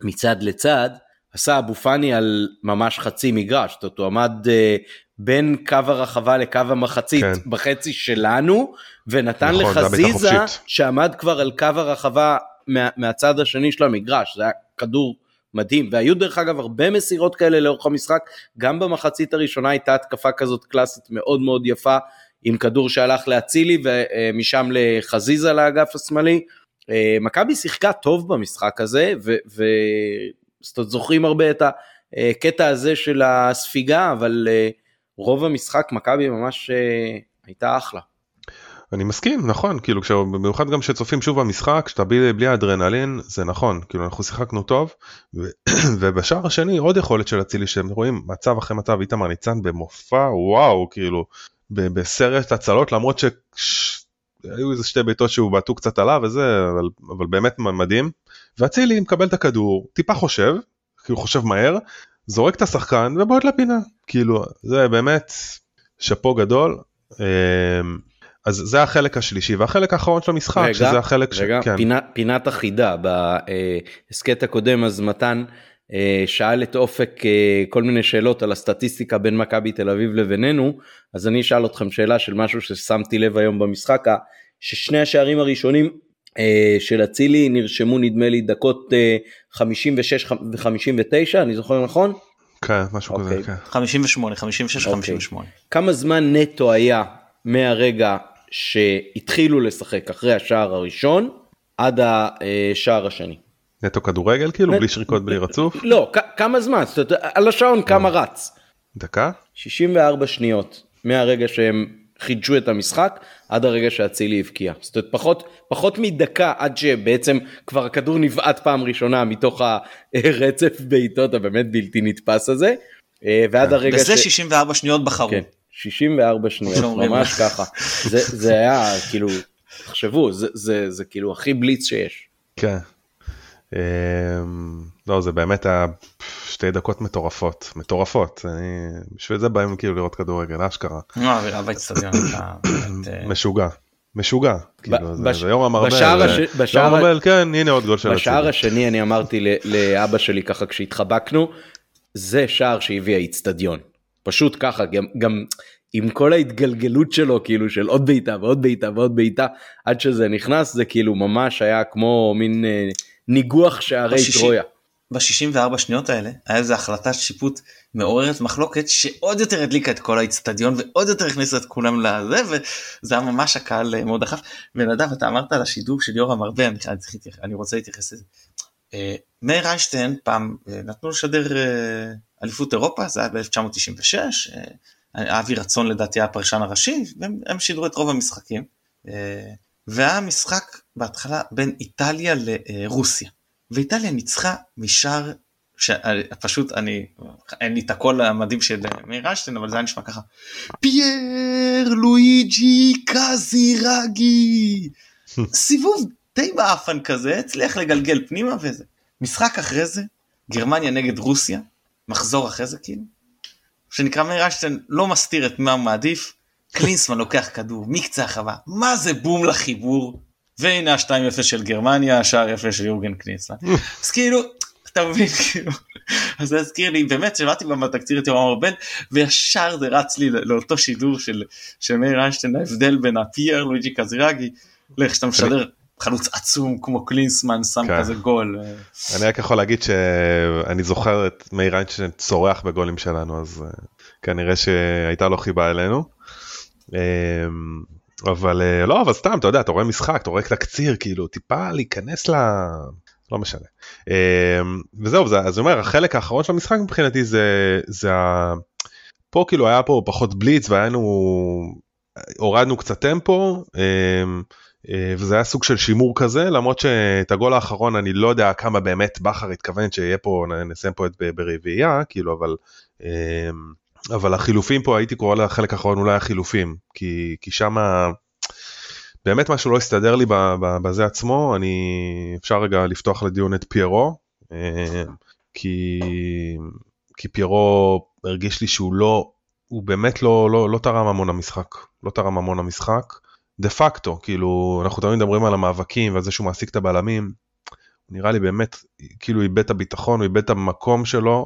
מצד לצד, עשה אבו פאני על ממש חצי מגרש, זאת אומרת הוא עמד אה, בין קו הרחבה לקו המחצית כן. בחצי שלנו, ונתן נכון, לחזיזה שעמד כבר על קו הרחבה מה, מהצד השני של המגרש, זה היה כדור מדהים והיו דרך אגב הרבה מסירות כאלה לאורך המשחק גם במחצית הראשונה הייתה התקפה כזאת קלאסית מאוד מאוד יפה עם כדור שהלך לאצילי ומשם לחזיזה לאגף השמאלי. מכבי שיחקה טוב במשחק הזה וזוכרים הרבה את הקטע הזה של הספיגה אבל רוב המשחק מכבי ממש הייתה אחלה. אני מסכים נכון כאילו במיוחד גם כשצופים שוב במשחק כשאתה בלי, בלי האדרנלין זה נכון כאילו אנחנו שיחקנו טוב ו, ובשער השני עוד יכולת של אצילי שהם רואים מצב אחרי מצב איתמר ניצן במופע וואו כאילו בסרט הצלות למרות שהיו איזה שתי בעיטות שהוא בעטו קצת עליו וזה אבל, אבל באמת מדהים ואצילי מקבל את הכדור טיפה חושב כאילו חושב מהר זורק את השחקן ובועט לפינה כאילו זה באמת שאפו גדול. אז זה החלק השלישי והחלק האחרון של המשחק רגע, שזה החלק רגע, ש... כן. פינה, פינת החידה בהסכת הקודם אז מתן שאל את אופק כל מיני שאלות על הסטטיסטיקה בין מכבי תל אביב לבינינו אז אני אשאל אתכם שאלה של משהו ששמתי לב היום במשחק ששני השערים הראשונים של אצילי נרשמו נדמה לי דקות 56 ו-59 אני זוכר נכון? כן משהו כזה כן. 58 56 58 כמה זמן נטו היה מהרגע שהתחילו לשחק אחרי השער הראשון עד השער השני. נטו כדורגל כאילו בלי שריקות בלי רצוף? לא כמה זמן זאת אומרת על השעון כמה רץ. דקה? 64 שניות מהרגע שהם חידשו את המשחק עד הרגע שאצילי הבקיע. זאת אומרת פחות פחות מדקה עד שבעצם כבר הכדור נבעט פעם ראשונה מתוך הרצף בעיטות הבאמת בלתי נתפס הזה. ועד הרגע וזה 64 שניות בחרו. כן. 64 שניות ממש ככה זה, זה היה כאילו תחשבו זה, זה, זה כאילו הכי בליץ שיש. כן. לא זה באמת היה שתי דקות מטורפות מטורפות אני בשביל זה באים כאילו לראות כדורגל אשכרה. לא, האווירה באצטדיון משוגע. משוגע, כאילו. זה יורם ארבל. יורם ארבל, כן, הנה עוד גול של בשער השני אני אמרתי לאבא שלי ככה כשהתחבקנו, זה שער שהביא האיצטדיון. פשוט ככה גם גם עם כל ההתגלגלות שלו כאילו של עוד בעיטה ועוד בעיטה ועוד בעיטה עד שזה נכנס זה כאילו ממש היה כמו מין אה, ניגוח שערי בשישי, טרויה. ב-64 שניות האלה היה איזה החלטת שיפוט מעוררת מחלוקת שעוד יותר הדליקה את כל האיצטדיון ועוד יותר הכניסה את כולם לזה וזה היה ממש הקהל אה, מאוד דחף. ונדב אתה אמרת על השידור של יורם ארבל אני, אני רוצה להתייחס לזה. אה, מאיר איינשטיין פעם אה, נתנו לשדר אליפות אירופה זה היה ב-1996 אבי רצון לדעתי היה הפרשן הראשי והם שידרו את רוב המשחקים. והיה משחק בהתחלה בין איטליה לרוסיה. ואיטליה ניצחה משאר שפשוט אני אין לי את הקול המדהים של מאיר אשטיין אבל זה היה נשמע ככה פייר לואיג'י קזירגי סיבוב די באפן כזה הצליח לגלגל פנימה וזה משחק אחרי זה גרמניה נגד רוסיה מחזור אחרי זה כאילו שנקרא מאיר אשטיין לא מסתיר את מה הוא מעדיף קלינסמן לוקח כדור מקצה החווה מה זה בום לחיבור והנה ה-2-0 של גרמניה, שער יפה של יורגן קניצלן. אז כאילו, אתה מבין, כאילו, אז זה הזכיר לי, באמת שמעתי בתקציר את יורם ארבל, וישר זה רץ לי לאותו שידור של, של מאיר איינשטיין, ההבדל בין הפייר לואיג'י קזירגי, לאיך שאתה משדר חלוץ עצום כמו קלינסמן שם כן. כזה גול. אני רק יכול להגיד שאני זוכר את מאיר איינשטיין צורח בגולים שלנו, אז אה, כנראה שהייתה לו חיבה אלינו. אמ, אבל אה, לא אבל סתם אתה יודע אתה רואה משחק אתה רואה תקציר כאילו טיפה להיכנס ל... לא משנה. אמ, וזהו זה אז אומר החלק האחרון של המשחק מבחינתי זה זה ה... פה כאילו היה פה פחות בליץ והיינו הורדנו קצת טמפו אמ, וזה היה סוג של שימור כזה למרות שאת הגול האחרון אני לא יודע כמה באמת בכר התכוון שיהיה פה נסיים פה את ברביעייה כאילו אבל. אמ, אבל החילופים פה הייתי קורא לחלק האחרון אולי החילופים כי כי שמה באמת משהו לא הסתדר לי בזה עצמו אני אפשר רגע לפתוח לדיון את פיירו אה, כי כי פיירו הרגיש לי שהוא לא הוא באמת לא לא לא תרם המון המשחק לא תרם המון המשחק דה פקטו כאילו אנחנו תמיד מדברים על המאבקים ועל זה שהוא מעסיק את הבלמים. נראה לי באמת כאילו איבד את הביטחון הוא איבד את המקום שלו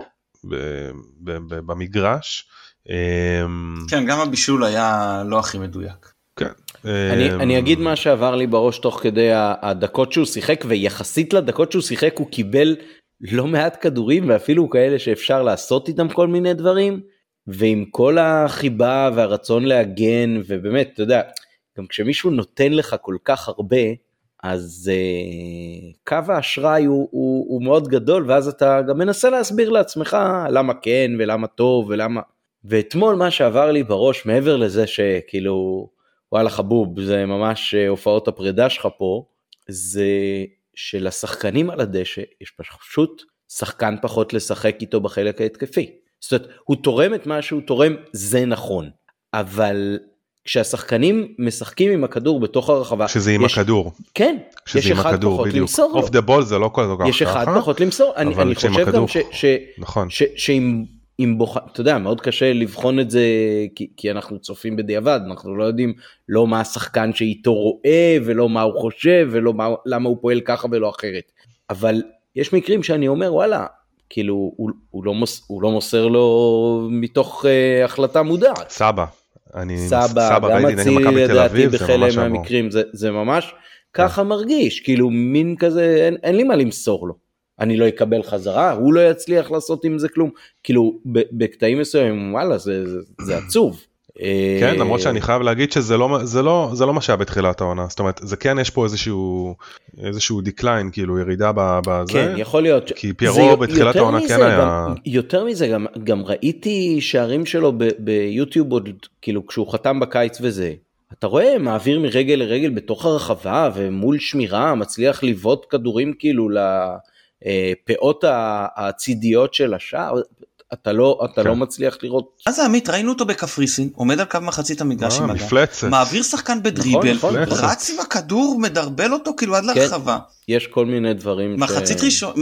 במגרש. אמ, כן, גם הבישול היה לא הכי מדויק. כן. אני, אמ, אני אגיד מה שעבר לי בראש תוך כדי הדקות שהוא שיחק ויחסית לדקות שהוא שיחק הוא קיבל לא מעט כדורים ואפילו כאלה שאפשר לעשות איתם כל מיני דברים ועם כל החיבה והרצון להגן ובאמת אתה יודע גם כשמישהו נותן לך כל כך הרבה אז uh, קו האשראי הוא, הוא, הוא מאוד גדול ואז אתה גם מנסה להסביר לעצמך למה כן ולמה טוב ולמה ואתמול מה שעבר לי בראש מעבר לזה שכאילו וואלה חבוב זה ממש אה, הופעות הפרידה שלך פה זה שלשחקנים על הדשא יש פשוט שחקן פחות לשחק איתו בחלק ההתקפי. זאת אומרת הוא תורם את מה שהוא תורם זה נכון אבל כשהשחקנים משחקים עם הכדור בתוך הרחבה שזה עם יש... הכדור כן יש אחד הכדור, פחות בדיוק. למסור אוף דה בול זה לא כל כך יש אחד פחות למסור אני, אני חושב הכדור... גם ש, ש, נכון. ש, שאם אם בוח... אתה יודע מאוד קשה לבחון את זה כי, כי אנחנו צופים בדיעבד אנחנו לא יודעים לא מה השחקן שאיתו רואה ולא מה הוא חושב ולא מה, למה הוא פועל ככה ולא אחרת אבל יש מקרים שאני אומר וואלה כאילו הוא, הוא, לא, מוס, הוא לא מוסר לו מתוך uh, החלטה מודעת. סבא. אני סבא, סבא גם אצילי לדעתי בחלק מהמקרים זה, זה ממש ככה מרגיש כאילו מין כזה אין, אין לי מה למסור לו. אני לא אקבל חזרה הוא לא יצליח לעשות עם זה כלום כאילו בקטעים מסוימים וואלה זה, זה, זה עצוב. כן למרות שאני חייב להגיד שזה לא זה לא זה לא מה שהיה בתחילת העונה. זאת אומרת זה כן יש פה איזשהו איזשהו דקליין כאילו ירידה בזה כן יכול להיות כי פיירו בתחילת העונה כן היה גם, יותר מזה גם גם ראיתי שערים שלו ביוטיוב עוד כאילו כשהוא חתם בקיץ וזה. אתה רואה מעביר מרגל לרגל בתוך הרחבה ומול שמירה מצליח לבעוט כדורים כאילו לפאות הצידיות של השער אתה לא אתה לא כן. לא מצליח לראות. מה זה עמית ראינו אותו בקפריסין עומד על קו מחצית המגרש אה, עם הגב מעביר שחקן בדריבל נכון, נכון, רץ עם הכדור מדרבל אותו כאילו עד כן, להרחבה. יש כל מיני דברים. מחצית ש... ראשון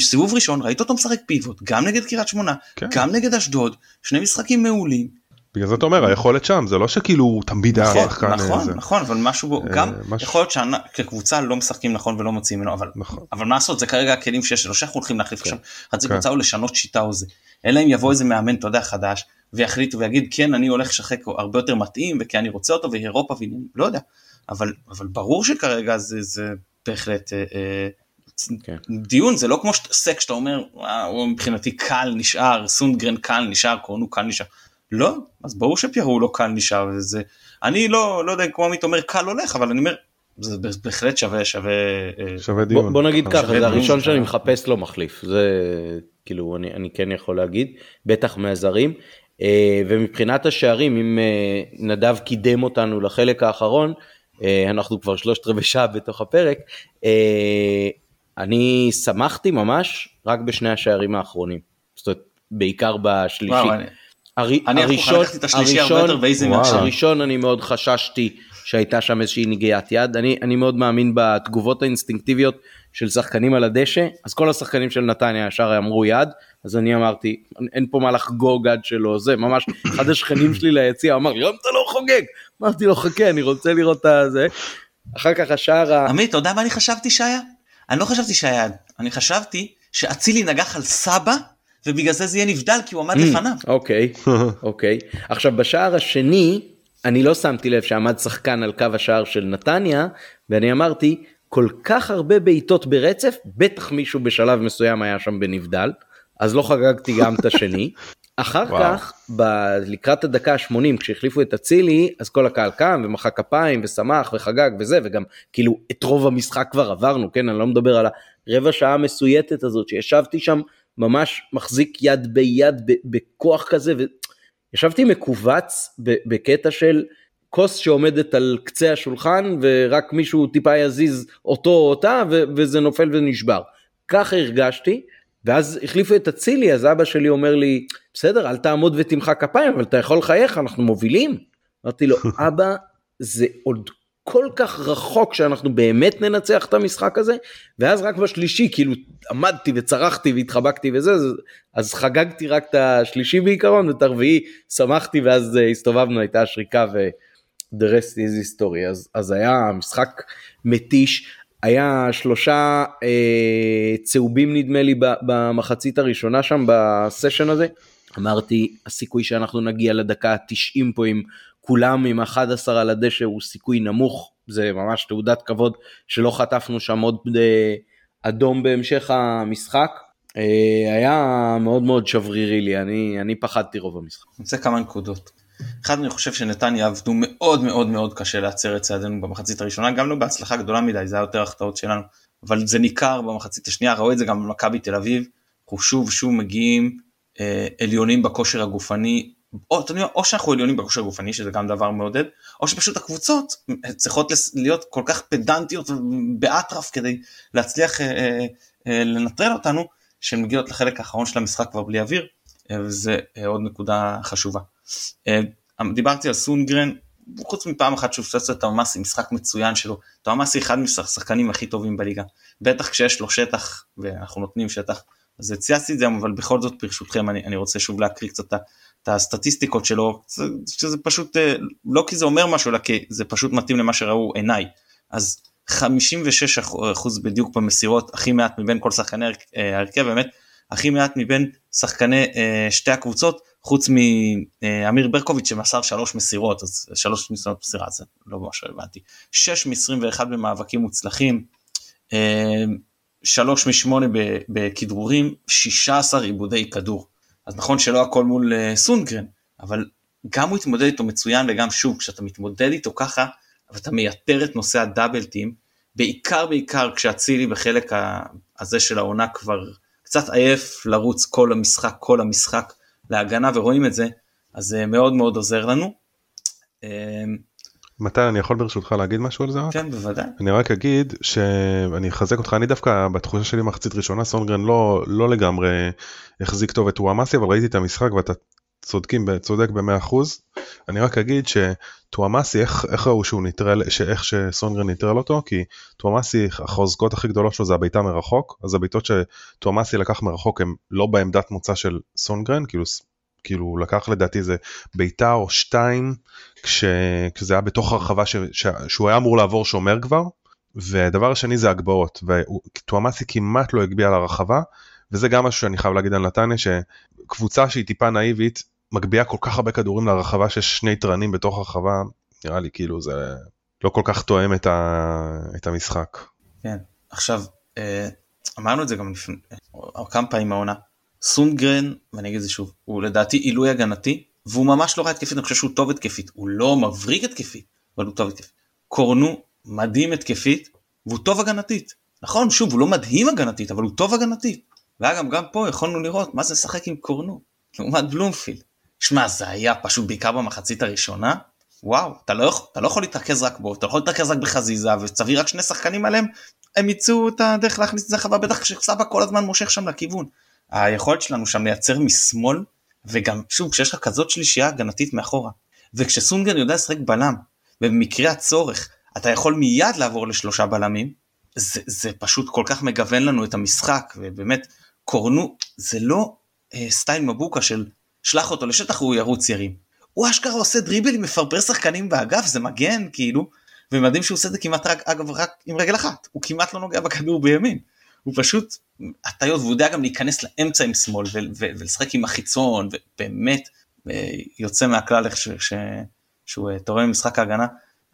סיבוב ראשון ראית אותו משחק פיבוט גם נגד קריית שמונה כן. גם נגד אשדוד שני משחקים מעולים. בגלל זה אתה אומר היכולת שם זה לא שכאילו הוא תמיד היה נכון, שחקן נכון זה. נכון אבל משהו בו גם יכול להיות שכקבוצה לא משחקים נכון ולא מוציאים ממנו אבל נכון. אבל מה לעשות זה כרגע הכלים שיש לא שאנחנו הולכים להחליף עכשיו חצי קבוצה או לשנות שיטה או זה אלא אם יבוא איזה מאמן, אתה יודע, חדש, ויחליט ויגיד, כן, אני הולך לשחק הרבה יותר מתאים, וכי אני רוצה אותו, ואירופה, ואני לא יודע. אבל, אבל ברור שכרגע זה, זה בהחלט, אה, אה, כן. דיון זה לא כמו שאתה עושה כשאתה אומר מבחינתי קל נשאר סונדגרן קל נשאר קורנו קל נשאר לא אז ברור שפיירו לא קל נשאר וזה אני לא לא יודע כמו עמית אומר קל הולך אבל אני אומר זה בהחלט שווה שווה אה, שווה דיון. בוא, בוא נגיד ככה זה הראשון שאני מחפש לו מחליף. זה כאילו אני אני כן יכול להגיד בטח מהזרים. אה, ומבחינת השערים אם אה, נדב קידם אותנו לחלק האחרון אנחנו כבר שלושת רבעי שעה בתוך הפרק אני שמחתי ממש רק בשני השערים האחרונים. זאת אומרת בעיקר בשלישי. וואו, הראשון, את השלישי הרבה יותר באיזי מעכשיו. הראשון אני מאוד חששתי שהייתה שם איזושהי נגיעת יד. אני אני מאוד מאמין בתגובות האינסטינקטיביות של שחקנים על הדשא. אז כל השחקנים של נתניה ישר אמרו יד. אז אני אמרתי אין פה מה לחגוג עד שלא זה. ממש אחד השכנים שלי ליציע אמר לי אתה לא חוגג. אמרתי לו חכה אני רוצה לראות את זה אחר כך השער עמית אתה יודע מה אני חשבתי שהיה? אני לא חשבתי שהיה יד. אני חשבתי שאצילי נגח על סבא ובגלל זה זה יהיה נבדל כי הוא עמד mm, לפניו. אוקיי, אוקיי. עכשיו בשער השני אני לא שמתי לב שעמד שחקן על קו השער של נתניה ואני אמרתי כל כך הרבה בעיטות ברצף בטח מישהו בשלב מסוים היה שם בנבדל אז לא חגגתי גם את השני. אחר וואו. כך ב- לקראת הדקה ה-80 כשהחליפו את אצילי אז כל הקהל קם ומחא כפיים ושמח וחגג וזה וגם כאילו את רוב המשחק כבר עברנו כן אני לא מדבר על הרבע שעה המסויטת הזאת שישבתי שם ממש מחזיק יד ביד בכוח כזה וישבתי מכווץ בקטע של כוס שעומדת על קצה השולחן ורק מישהו טיפה יזיז אותו או אותה וזה נופל ונשבר. ככה הרגשתי ואז החליפו את אצילי אז אבא שלי אומר לי בסדר אל תעמוד ותמחא כפיים אבל אתה יכול לחייך אנחנו מובילים. אמרתי לו אבא זה עוד כל כך רחוק שאנחנו באמת ננצח את המשחק הזה ואז רק בשלישי כאילו עמדתי וצרחתי והתחבקתי וזה אז, חגגתי רק את השלישי בעיקרון ואת הרביעי שמחתי ואז uh, הסתובבנו הייתה שריקה ו... the rest is history. אז, אז היה משחק מתיש היה שלושה אה, צהובים נדמה לי במחצית הראשונה שם בסשן הזה. אמרתי הסיכוי שאנחנו נגיע לדקה ה-90 פה עם כולם עם 11 על הדשא הוא סיכוי נמוך, זה ממש תעודת כבוד שלא חטפנו שם עוד אה, אדום בהמשך המשחק. אה, היה מאוד מאוד שברירי לי, אני, אני פחדתי רוב המשחק. אני רוצה כמה נקודות. אחד אני חושב שנתניה עבדו מאוד מאוד מאוד קשה להצר את צעדינו במחצית הראשונה, גם לא בהצלחה גדולה מדי, זה היה יותר החטאות שלנו, אבל זה ניכר במחצית השנייה, ראו את זה גם במכבי תל אביב, אנחנו שוב שוב מגיעים אה, עליונים בכושר הגופני, או, יודע, או שאנחנו עליונים בכושר גופני שזה גם דבר מעודד או שפשוט הקבוצות צריכות להיות כל כך פדנטיות באטרף כדי להצליח אה, אה, אה, לנטרל אותנו שהן מגיעות לחלק האחרון של המשחק כבר בלי אוויר אה, וזה אה, עוד נקודה חשובה. אה, דיברתי על סונגרן חוץ מפעם אחת שהוא פספס את תאומאסי משחק מצוין שלו תאומאסי אחד מהשחקנים הכי טובים בליגה בטח כשיש לו שטח ואנחנו נותנים שטח אז צייצתי את זה אבל בכל זאת ברשותכם אני, אני רוצה שוב להקריא קצת הסטטיסטיקות שלו, שזה פשוט, אה, לא כי זה אומר משהו, אלא כי זה פשוט מתאים למה שראו עיניי. אז 56 אחוז בדיוק במסירות, הכי מעט מבין כל שחקני אה, ההרכב, באמת, הכי מעט מבין שחקני אה, שתי הקבוצות, חוץ מאמיר ברקוביץ' שמסר שלוש מסירות, אז שלוש מסירות מסירה, זה לא ממש רלוונטי. 6 מ-21 במאבקים מוצלחים, 3 מ-8 בכדרורים, 16 עיבודי כדור. אז נכון שלא הכל מול uh, סונגרן, אבל גם הוא התמודד איתו מצוין וגם שוב, כשאתה מתמודד איתו ככה, ואתה מייתר את נושא הדאבל טים, בעיקר בעיקר כשאצילי בחלק הזה של העונה כבר קצת עייף לרוץ כל המשחק, כל המשחק להגנה ורואים את זה, אז זה מאוד מאוד עוזר לנו. מתי אני יכול ברשותך להגיד משהו על זה? כן בוודאי. אני רק אגיד שאני אחזק אותך אני דווקא בתחושה שלי מחצית ראשונה סונגרן לא לא לגמרי החזיק טוב את וואמאסי אבל ראיתי את המשחק ואתה צודקים צודק ב-100% אני רק אגיד שטואמאסי איך, איך ראו שהוא ניטרל איך שסונגרן ניטרל אותו כי טואמאסי החוזקות הכי גדולות שלו זה הבעיטה מרחוק אז הבעיטות שטואמאסי לקח מרחוק הם לא בעמדת מוצא של סונגרן כאילו כאילו לקח לדעתי זה בעיטה או שתיים כש, כשזה היה בתוך הרחבה ש, ש, שהוא היה אמור לעבור שומר כבר ודבר השני זה הגבהות וטואמאסי כמעט לא הגביה לרחבה וזה גם משהו שאני חייב להגיד על נתניה שקבוצה שהיא טיפה נאיבית מגביה כל כך הרבה כדורים לרחבה שיש שני תרנים בתוך הרחבה נראה לי כאילו זה לא כל כך תואם את, ה, את המשחק. כן עכשיו אה, אמרנו את זה גם לפני כמה פעמים העונה. סונגרן ואני אגיד את זה שוב הוא לדעתי עילוי הגנתי והוא ממש לא רע התקפית אני חושב שהוא טוב התקפית הוא לא מבריק התקפית אבל הוא טוב התקפית. קורנו מדהים התקפית והוא טוב הגנתית נכון שוב הוא לא מדהים הגנתית אבל הוא טוב הגנתית. ואגב גם פה יכולנו לראות מה זה לשחק עם קורנו לעומת בלומפילד. שמע זה היה פשוט בעיקר במחצית הראשונה וואו אתה לא, אתה לא יכול להתרכז רק בו אתה לא יכול להתרכז רק בחזיזה וצביא רק שני שחקנים עליהם הם יצאו את הדרך להכניס את זה חווה בטח כשסבא כל הזמן מושך שם לכיוון. היכולת שלנו שם לייצר משמאל וגם שוב כשיש לך כזאת שלישייה הגנתית מאחורה וכשסונגר יודע לשחק בלם ובמקרה הצורך אתה יכול מיד לעבור לשלושה בלמים זה, זה פשוט כל כך מגוון לנו את המשחק ובאמת קורנו זה לא אה, סטייל מבוקה של שלח אותו לשטח הוא ירוץ ירים. הוא אשכרה עושה דריבלים מפרפר שחקנים באגף זה מגן כאילו ומדהים שהוא עושה את זה כמעט רק אגב רק עם רגל אחת הוא כמעט לא נוגע בכדור בימין. הוא פשוט הטיות והוא יודע גם להיכנס לאמצע עם שמאל ולשחק עם החיצון ובאמת אה, יוצא מהכלל איך ש- ש- שהוא אה, תורם במשחק ההגנה.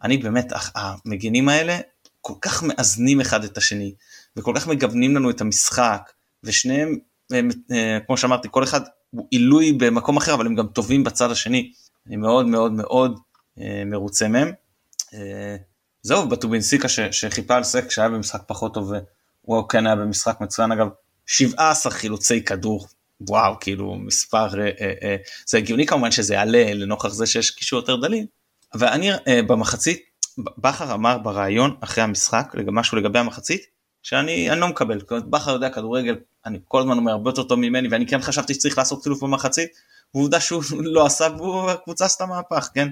אני באמת המגינים האלה כל כך מאזנים אחד את השני וכל כך מגוונים לנו את המשחק ושניהם אה, כמו שאמרתי כל אחד הוא עילוי במקום אחר אבל הם גם טובים בצד השני. אני מאוד מאוד מאוד מרוצה מהם. זהו בטובינסיקה שחיפה על סק שהיה במשחק פחות טוב הוא כן היה במשחק מצוין. אגב 17 חילוצי כדור. וואו כאילו מספר אה, אה, אה, זה הגיוני כמובן שזה יעלה לנוכח זה שיש קישור יותר דליל ואני אה, במחצית בכר אמר בריאיון אחרי המשחק משהו לגבי המחצית שאני אני לא מקבל. בכר יודע כדורגל אני כל הזמן אומר הרבה יותר טוב ממני ואני כן חשבתי שצריך לעשות סילוף במחצית ועובדה שהוא לא עשה והקבוצה עשתה מהפך כן.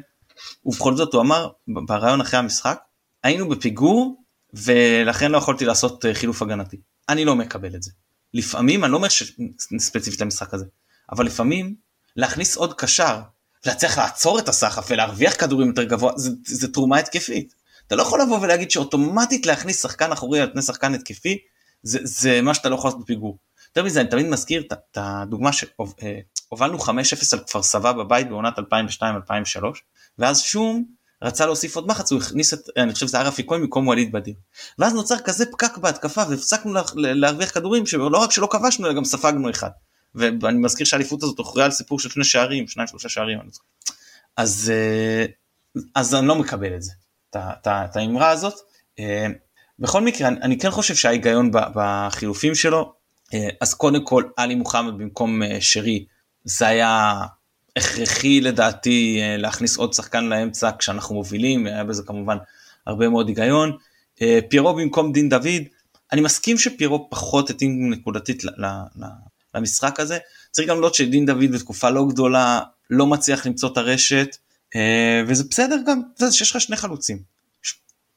ובכל זאת הוא אמר בריאיון אחרי המשחק היינו בפיגור ולכן לא יכולתי לעשות אה, חילוף הגנתי. אני לא מקבל את זה. לפעמים, אני לא אומר ספציפית למשחק הזה, אבל לפעמים להכניס עוד קשר, להצליח לעצור את הסחף ולהרוויח כדורים יותר גבוה, זה, זה תרומה התקפית. אתה לא יכול לבוא ולהגיד שאוטומטית להכניס שחקן אחורי על פני שחקן התקפי, זה, זה מה שאתה לא יכול לעשות בפיגור. יותר מזה, אני תמיד מזכיר את הדוגמה שהובלנו 5-0 על כפר סבא בבית בעונת 2002-2003, ואז שום רצה להוסיף עוד מחץ הוא הכניס את אני חושב שזה היה רפי כהן במקום ווליד בדיר. ואז נוצר כזה פקק בהתקפה והפסקנו להרוויח כדורים שלא רק שלא כבשנו אלא גם ספגנו אחד. ואני מזכיר שהאליפות הזאת הוכרעה על סיפור של שני שערים שניים שלושה שערים. אז אה, אז אני לא מקבל את זה את האמרה הזאת. אה, בכל מקרה אני כן חושב שההיגיון בחילופים שלו אה, אז קודם כל עלי מוחמד במקום שרי זה היה הכרחי לדעתי אה, להכניס עוד שחקן לאמצע כשאנחנו מובילים, היה בזה כמובן הרבה מאוד היגיון. אה, פירו במקום דין דוד, אני מסכים שפירו פחות התאים נקודתית למשחק הזה, צריך גם לראות שדין דוד בתקופה לא גדולה לא מצליח למצוא את הרשת, אה, וזה בסדר גם, זה שיש לך שני חלוצים,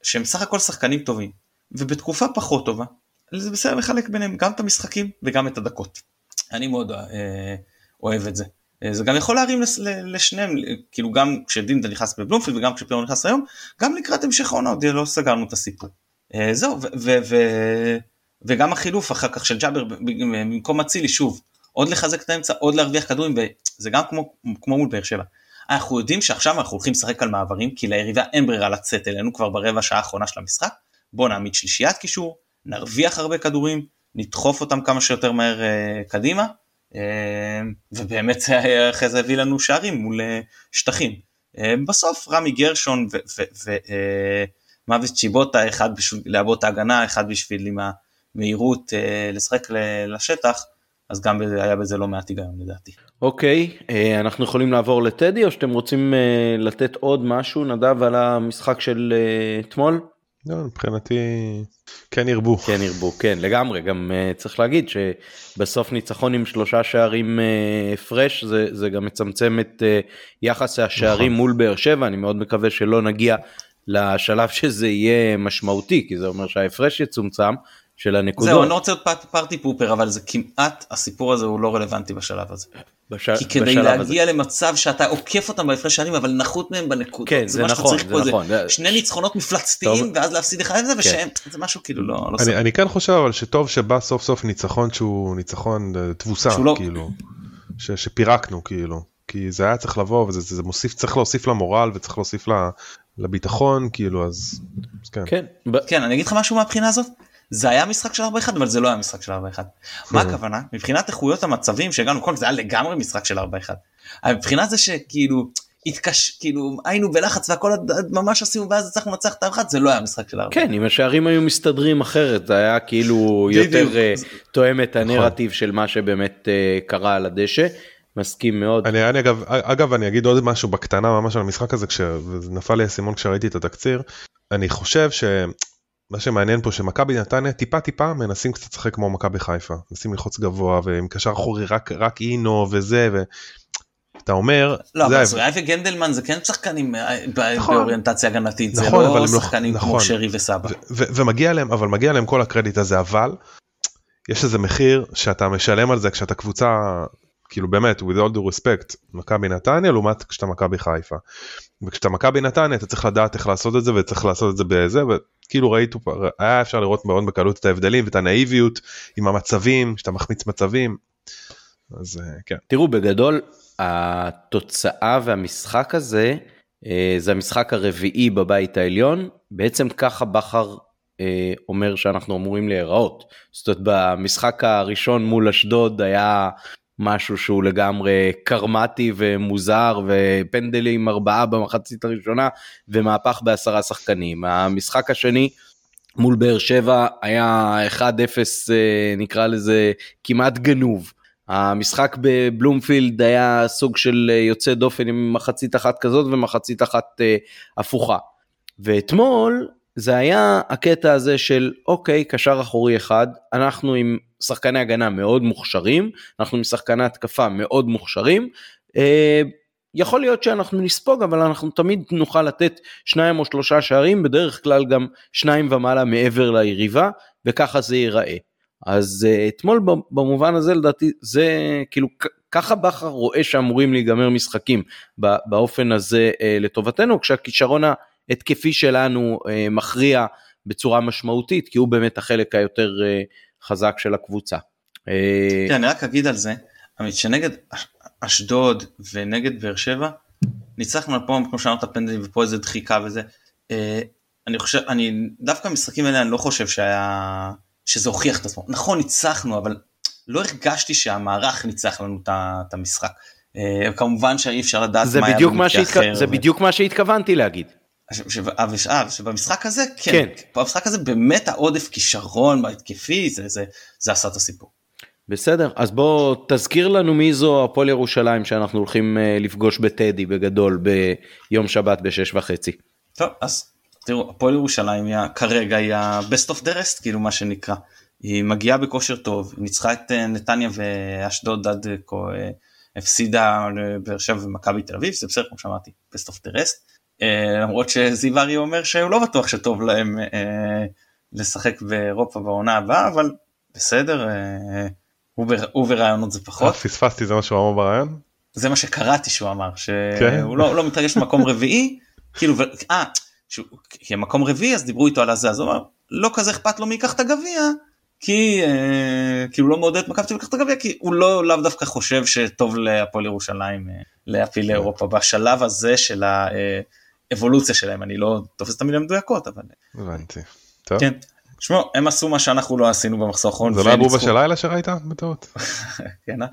שהם סך הכל שחקנים טובים, ובתקופה פחות טובה, זה בסדר לחלק ביניהם גם את המשחקים וגם את הדקות. אני מאוד אוהב את זה. אה, זה גם יכול להרים לשניהם כאילו גם כשדינדה נכנס בבלומפילד וגם כשפירו נכנס היום גם לקראת המשך העונה עוד לא סגרנו את הסיפור. אה, זהו וגם החילוף אחר כך של ג'אבר במקום אצילי שוב עוד לחזק את האמצע עוד להרוויח כדורים וזה גם כמו, כמו מול באר שבע. אנחנו יודעים שעכשיו אנחנו הולכים לשחק על מעברים כי ליריבה אין ברירה לצאת אלינו כבר ברבע שעה האחרונה של המשחק בוא נעמיד שלישיית קישור נרוויח הרבה כדורים נדחוף אותם כמה שיותר מהר uh, קדימה ובאמת זה אחרי זה הביא לנו שערים מול אה, שטחים. אה, בסוף רמי גרשון ומוות צ'יבוטה, אחד בשביל לעבוד את ההגנה, אחד בשביל עם המהירות לשחק לשטח, אז גם היה בזה לא מעט היגיון לדעתי. אוקיי, okay, אנחנו יכולים לעבור לטדי או שאתם רוצים לתת עוד משהו נדב על המשחק של אתמול? לא, מבחינתי כן ירבו. כן ירבו, כן לגמרי, גם uh, צריך להגיד שבסוף ניצחון עם שלושה שערים uh, הפרש זה, זה גם מצמצם את uh, יחס השערים נכון. מול באר שבע, אני מאוד מקווה שלא נגיע לשלב שזה יהיה משמעותי, כי זה אומר שההפרש יצומצם של הנקודות. זהו, אני לא רוצה להיות פארטי פופר, אבל זה כמעט, הסיפור הזה הוא לא רלוונטי בשלב הזה. בש... כי כדי להגיע הזה. למצב שאתה עוקף אותם בהפרש שנים אבל נחות מהם בנקודות כן, זה, זה נכון, זה נכון. זה... שני ניצחונות מפלצתיים טוב. ואז להפסיד אחד את זה ושהם כן. זה משהו כאילו לא, לא אני, אני כן חושב אבל שטוב שבא סוף סוף ניצחון שהוא ניצחון אה, תבוסה לא... כאילו ש, שפירקנו כאילו כי זה היה צריך לבוא וזה זה מוסיף צריך להוסיף למורל וצריך להוסיף לביטחון כאילו אז, אז כן. כן. כן אני אגיד לך משהו מהבחינה הזאת זה היה משחק של 4-1 אבל זה לא היה משחק של 4-1. מה הכוונה? מבחינת איכויות המצבים שהגענו כל זה היה לגמרי משחק של 4-1. מבחינת זה שכאילו התקש כאילו היינו בלחץ והכל ממש עשינו ואז הצלחנו לנצח את האחת זה לא היה משחק של 4-1. כן אם השערים היו מסתדרים אחרת זה היה כאילו יותר uh, תואם את נכון. הנרטיב של מה שבאמת uh, קרה על הדשא. מסכים מאוד. אני, אני אגב, אגב אני אגיד עוד משהו בקטנה ממש על המשחק הזה כשנפל לי האסימון כשראיתי את התקציר. אני חושב שמה שמעניין פה שמכבי נתניה טיפה טיפה מנסים קצת לשחק כמו מכבי חיפה. מנסים ללחוץ גבוה ועם קשר אחורי רק, רק אינו וזה ואתה אומר... לא, אבל זריאי וגנדלמן זה כן שחקנים אה, נכון, באוריינטציה הגנתית, נכון, זה לא, לא שחקנים נכון, כמו שרי וסבא. ומגיע להם, אבל מגיע להם כל הקרדיט הזה, אבל יש איזה מחיר שאתה משלם על זה כשאתה קבוצה כאילו באמת with all due respect מכבי נתניה לעומת כשאתה מכבי חיפה. וכשאתה מכבי נתניה אתה צריך לדעת איך לעשות את זה וצריך לעשות את זה בזה וכאילו ראיתו היה אפשר לראות מאוד בקלות את ההבדלים ואת הנאיביות עם המצבים שאתה מחמיץ מצבים. אז אה, כן. תראו בגדול התוצאה והמשחק הזה אה, זה המשחק הרביעי בבית העליון בעצם ככה בכר אה, אומר שאנחנו אמורים להיראות. זאת אומרת במשחק הראשון מול אשדוד היה משהו שהוא לגמרי קרמטי ומוזר ופנדלים ארבעה במחצית הראשונה ומהפך בעשרה שחקנים. המשחק השני מול באר שבע היה 1-0 אה, נקרא לזה כמעט גנוב. המשחק בבלומפילד היה סוג של אה, יוצא דופן עם מחצית אחת כזאת ומחצית אחת אה, הפוכה. ואתמול זה היה הקטע הזה של אוקיי קשר אחורי אחד אנחנו עם שחקני הגנה מאוד מוכשרים אנחנו עם שחקני התקפה מאוד מוכשרים. אה, יכול להיות שאנחנו נספוג אבל אנחנו תמיד נוכל לתת שניים או שלושה שערים בדרך כלל גם שניים ומעלה מעבר ליריבה וככה זה ייראה. אז uh, אתמול במובן הזה לדעתי זה כאילו ככה בכר רואה שאמורים להיגמר משחקים באופן הזה uh, לטובתנו כשהכישרון ההתקפי שלנו מכריע בצורה משמעותית כי הוא באמת החלק היותר חזק של הקבוצה. כן, אני רק אגיד על זה, עמית, שנגד אשדוד ונגד באר שבע ניצחנו פה כמו שאמרת פנדלים ופה איזה דחיקה וזה. אני חושב, אני דווקא במשחקים האלה אני לא חושב שהיה שזה הוכיח את עצמו. נכון, ניצחנו, אבל לא הרגשתי שהמערך ניצח לנו את המשחק. אה, כמובן שאי אפשר לדעת מה היה במקרה אחר. זה בדיוק מה שהתכוונתי להגיד. אה, שבמשחק הזה כן, כן, במשחק הזה באמת העודף כישרון בהתקפי זה, זה, זה עשה את הסיפור. בסדר אז בוא תזכיר לנו מי זו הפועל ירושלים שאנחנו הולכים אה, לפגוש בטדי בגדול ביום שבת בשש וחצי. טוב אז תראו, הפועל ירושלים היא כרגע היא ה-best of the rest, כאילו מה שנקרא. היא מגיעה בכושר טוב, היא ניצחה את אה, נתניה ואשדוד עד כה, אה, הפסידה לבאר שבע ומכבי תל אביב, זה בסדר כמו שאמרתי, best of the rest. אה, למרות שזיו ארי אומר שהוא לא בטוח שטוב להם לשחק באירופה בעונה הבאה, אבל בסדר, הוא ברעיונות זה פחות. פספסתי זה מה שהוא אמר ברעיון? זה מה שקראתי שהוא אמר, שהוא כן? לא, לא מתרגש במקום רביעי, כאילו, אה, כי המקום רביעי אז דיברו איתו על הזה אז הוא אמר לא כזה אכפת לו מי ייקח את הגביע כי אה, הוא לא מעודד את מכבי לקחת את הגביע כי הוא לא לאו דווקא חושב שטוב להפועל ירושלים אה, להפיל לאירופה בשלב הזה של האבולוציה שלהם אני לא תופס את המילים מדויקות אבל הבנתי. טוב. כן. שמעו הם עשו מה שאנחנו לא עשינו במחזור האחרון. זה לא הבובה של לילה שראית בטעות. כן, אה?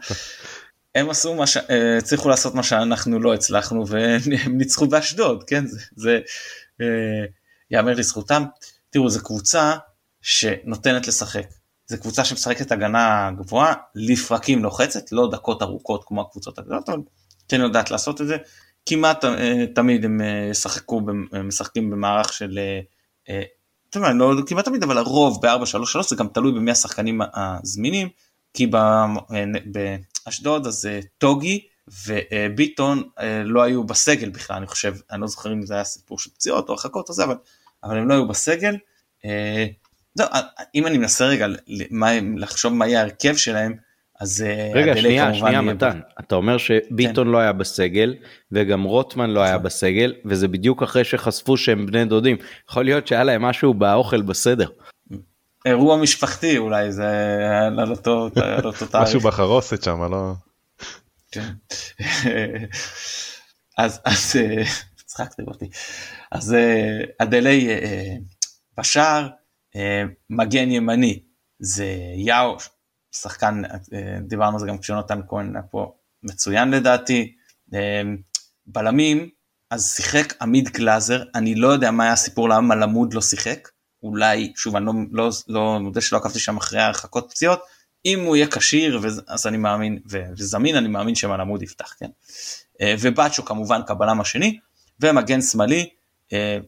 הם עשו מה שהצליחו לעשות מה שאנחנו לא הצלחנו והם ניצחו באשדוד כן זה, זה יאמר לזכותם. תראו, זו קבוצה שנותנת לשחק. זו קבוצה שמשחקת הגנה גבוהה, לפרקים לוחצת, לא דקות ארוכות כמו הקבוצות הגדולות, אבל כן יודעת לעשות את זה. כמעט אה, תמיד הם אה, ישחקו, משחקים במערך של, אה, יודעים, לא כמעט תמיד, אבל הרוב ב-4-3-3 זה גם תלוי במי השחקנים הזמינים, כי באשדוד אז טוגי וביטון לא היו בסגל בכלל, אני חושב, אני לא זוכר אם זה היה סיפור של פציעות או הרחקות או זה, אבל, אבל הם לא היו בסגל. אה, לא, אם אני מנסה רגע לחשוב מה יהיה ההרכב שלהם, אז רגע שנייה שנייה מתן אתה אומר שביטון כן. לא היה בסגל וגם רוטמן לא היה נכון. בסגל וזה בדיוק אחרי שחשפו שהם בני דודים יכול להיות שהיה להם משהו באוכל בסדר. אירוע משפחתי אולי זה היה על אותו תאריך. משהו בחרוסת שם לא. כן. אז אז אה, צחקתם אותי אז אדלי אה, אה, בשער מגן ימני זה יאו, שחקן, דיברנו על זה גם כשיונתן כהן היה פה מצוין לדעתי. בלמים, אז שיחק עמיד גלאזר, אני לא יודע מה היה הסיפור למה מלמוד לא שיחק, אולי, שוב, אני לא, לא, לא מודה שלא עקבתי שם אחרי הרחקות פציעות, אם הוא יהיה כשיר אז אני מאמין, וזמין אני מאמין שמלמוד יפתח, כן? אה, ובאצ'ו כמובן כבלם השני, ומגן שמאלי, אה,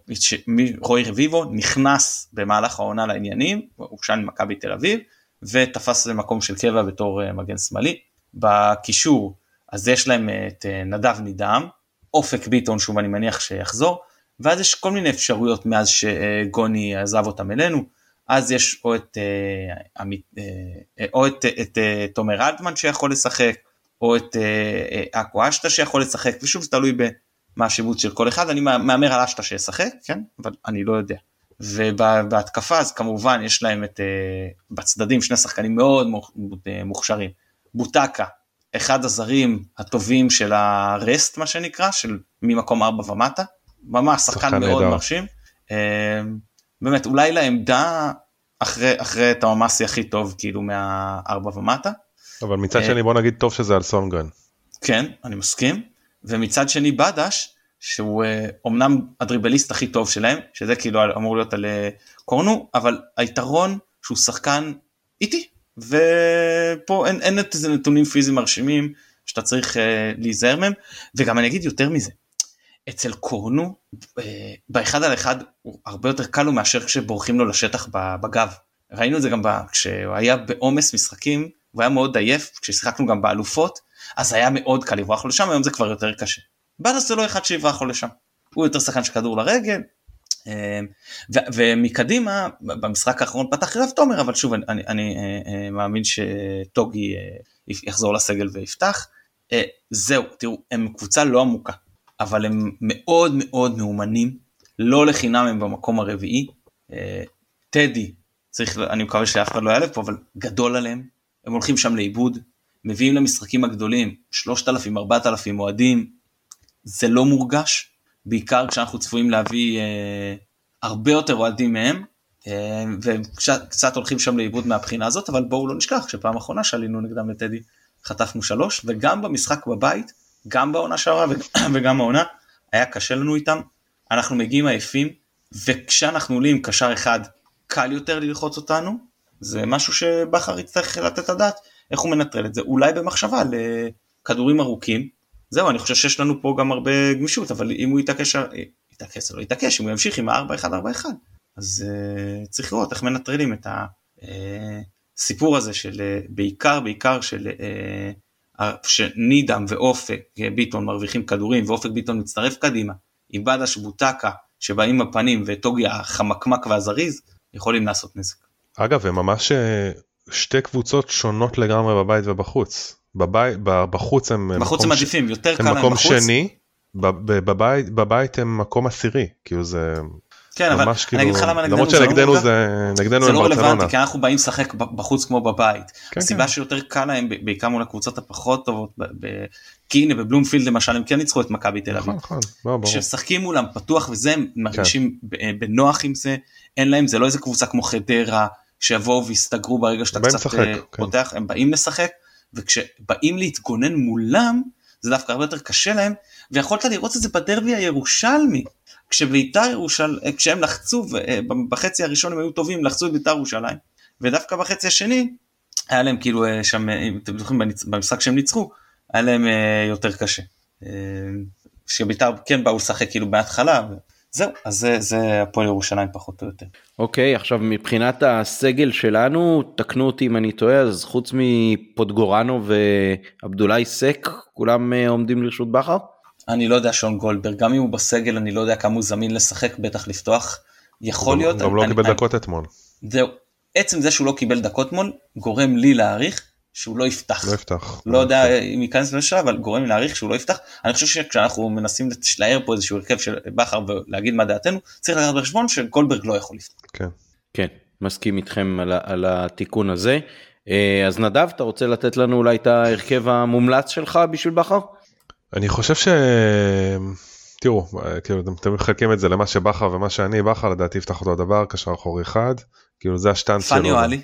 רועי רביבו נכנס במהלך העונה לעניינים, הוא שם ממכבי תל אביב, ותפס מקום של קבע בתור אה, מגן שמאלי. בקישור אז יש להם את נדב נידם, אופק ביטון שוב אני מניח שיחזור, ואז יש כל מיני אפשרויות מאז שגוני עזב אותם אלינו, אז יש או את, אה, אה, אה, או את, את תומר אלטמן שיכול לשחק, או את אקו אשטה שיכול לשחק, ושוב זה תלוי במה השיבוץ של כל אחד, אני מהמר על אשטה שישחק, כן? אבל אני לא יודע. ובהתקפה אז כמובן יש להם את, בצדדים שני שחקנים מאוד מוכשרים, בוטקה, אחד הזרים הטובים של הרסט מה שנקרא, של ממקום 4 ומטה, ממש שחקן מאוד מרשים. באמת אולי לעמדה אחרי אחרי את הממסי הכי טוב כאילו מהארבע ומטה. אבל מצד שני בוא נגיד טוב שזה על סונגרן. כן אני מסכים ומצד שני בדש שהוא אומנם הדריבליסט הכי טוב שלהם שזה כאילו אמור להיות על קורנו אבל היתרון שהוא שחקן איטי ופה אין, אין את איזה נתונים פיזיים מרשימים שאתה צריך להיזהר מהם וגם אני אגיד יותר מזה אצל קורנו אה, באחד על אחד הוא הרבה יותר קל לו מאשר כשבורחים לו לשטח בגב. ראינו את זה גם כשהוא היה בעומס משחקים הוא היה מאוד עייף כששיחקנו גם באלופות אז היה מאוד קל לברוח לו לשם היום זה כבר יותר קשה. בלס זה לא אחד שיברח לו לשם הוא יותר שחקן של כדור לרגל. אה, ומקדימה במשחק האחרון פתח רב תומר אבל שוב אני, אני, אני אה, מאמין שטוגי יחזור לסגל ויפתח. זהו תראו הם קבוצה לא עמוקה אבל הם מאוד מאוד מאומנים, לא לחינם הם במקום הרביעי. אה, טדי, צריך, אני מקווה שאף אחד לא יעלב פה, אבל גדול עליהם, הם הולכים שם לאיבוד, מביאים למשחקים הגדולים 3,000-4,000 אוהדים, זה לא מורגש, בעיקר כשאנחנו צפויים להביא אה, הרבה יותר אוהדים מהם, אה, והם קצת הולכים שם לאיבוד מהבחינה הזאת, אבל בואו לא נשכח שפעם אחרונה שעלינו נגדם לטדי חטפנו שלוש, וגם במשחק בבית גם בעונה שעברה וגם העונה, היה קשה לנו איתם, אנחנו מגיעים עייפים, וכשאנחנו עולים קשר אחד, קל יותר ללחוץ אותנו, זה משהו שבכר יצטרך לתת את הדעת, איך הוא מנטרל את זה, אולי במחשבה לכדורים ארוכים, זהו, אני חושב שיש לנו פה גם הרבה גמישות, אבל אם הוא יתעקש, יתעקש, לא יתעקש, אם הוא ימשיך עם ה-4-1-4-1, אז uh, צריך לראות איך מנטרלים את הסיפור אה, הזה של, uh, בעיקר, בעיקר של uh, שנידם ואופק ביטון מרוויחים כדורים ואופק ביטון מצטרף קדימה עם בדש בוטקה שבאים בפנים וטוגי החמקמק והזריז יכולים לעשות נזק. אגב הם ממש שתי קבוצות שונות לגמרי בבית ובחוץ. בבית, בחוץ הם בחוץ הם עדיפים יותר קל להם בחוץ. הם מקום שני, בבית, בבית הם מקום עשירי כאילו זה כן, אבל ממש כאילו, אני אגיד לך למה נגדנו זה לא זה, נגדנו זה לא רלוונטי, כי אנחנו באים לשחק בחוץ כמו בבית. כן, הסיבה כן. שיותר קל להם, בעיקר מול הקבוצות הפחות טובות, כי הנה בבלומפילד למשל הם כן ניצחו את מכבי תל אביב. נכון, נכון, כשמשחקים מולם פתוח וזה, הם מרגישים כן. בנוח עם זה, אין להם, זה לא איזה קבוצה כמו חדרה, שיבואו ויסתגרו ברגע שאתה קצת לשחק, אה, כן. פותח, הם באים לשחק, וכשבאים להתגונן מולם, זה דווקא הרבה יותר קשה להם, ויכולת לראות את זה בדרבי הירושלמי. כשביתר ירושלים, אה, כשהם לחצו, אה, בחצי הראשון הם היו טובים, לחצו את ביתר ירושלים, ודווקא בחצי השני, היה להם כאילו אה, שם, אם אתם זוכרים במשחק שהם ניצחו, היה להם יותר קשה. שביתר כן באו לשחק כאילו בהתחלה, זהו, אז זה, זה הפועל ירושלים פחות או יותר. אוקיי, okay, עכשיו מבחינת הסגל שלנו, תקנו אותי אם אני טועה, אז חוץ מפוטגורנו ועבדולאי סק, כולם עומדים לרשות בכר? אני לא יודע שון גולדברג, גם אם הוא בסגל אני לא יודע כמה הוא זמין לשחק, בטח לפתוח. יכול להיות... גם לא קיבל דקות אתמול. זהו, עצם זה שהוא לא קיבל דקות אתמול, גורם לי להעריך שהוא לא יפתח. לא יפתח. לא יודע אם ייכנס לשלב, אבל גורם לי להעריך שהוא לא יפתח. אני חושב שכשאנחנו מנסים להער פה איזשהו הרכב של בכר ולהגיד מה דעתנו, צריך לקחת בחשבון שגולדברג לא יכול לפתוח. כן. כן, מסכים איתכם על, על התיקון הזה. אה, אז נדב, אתה רוצה לתת לנו אולי את ההרכב המומלץ שלך בשביל בכר? אני חושב ש... תראו, כאילו אתם מחלקים את זה למה שבכר ומה שאני, בכר לדעתי יפתח אותו הדבר, קשר אחורי אחד, כאילו זה השטאנץ שלו. פאני או עלי?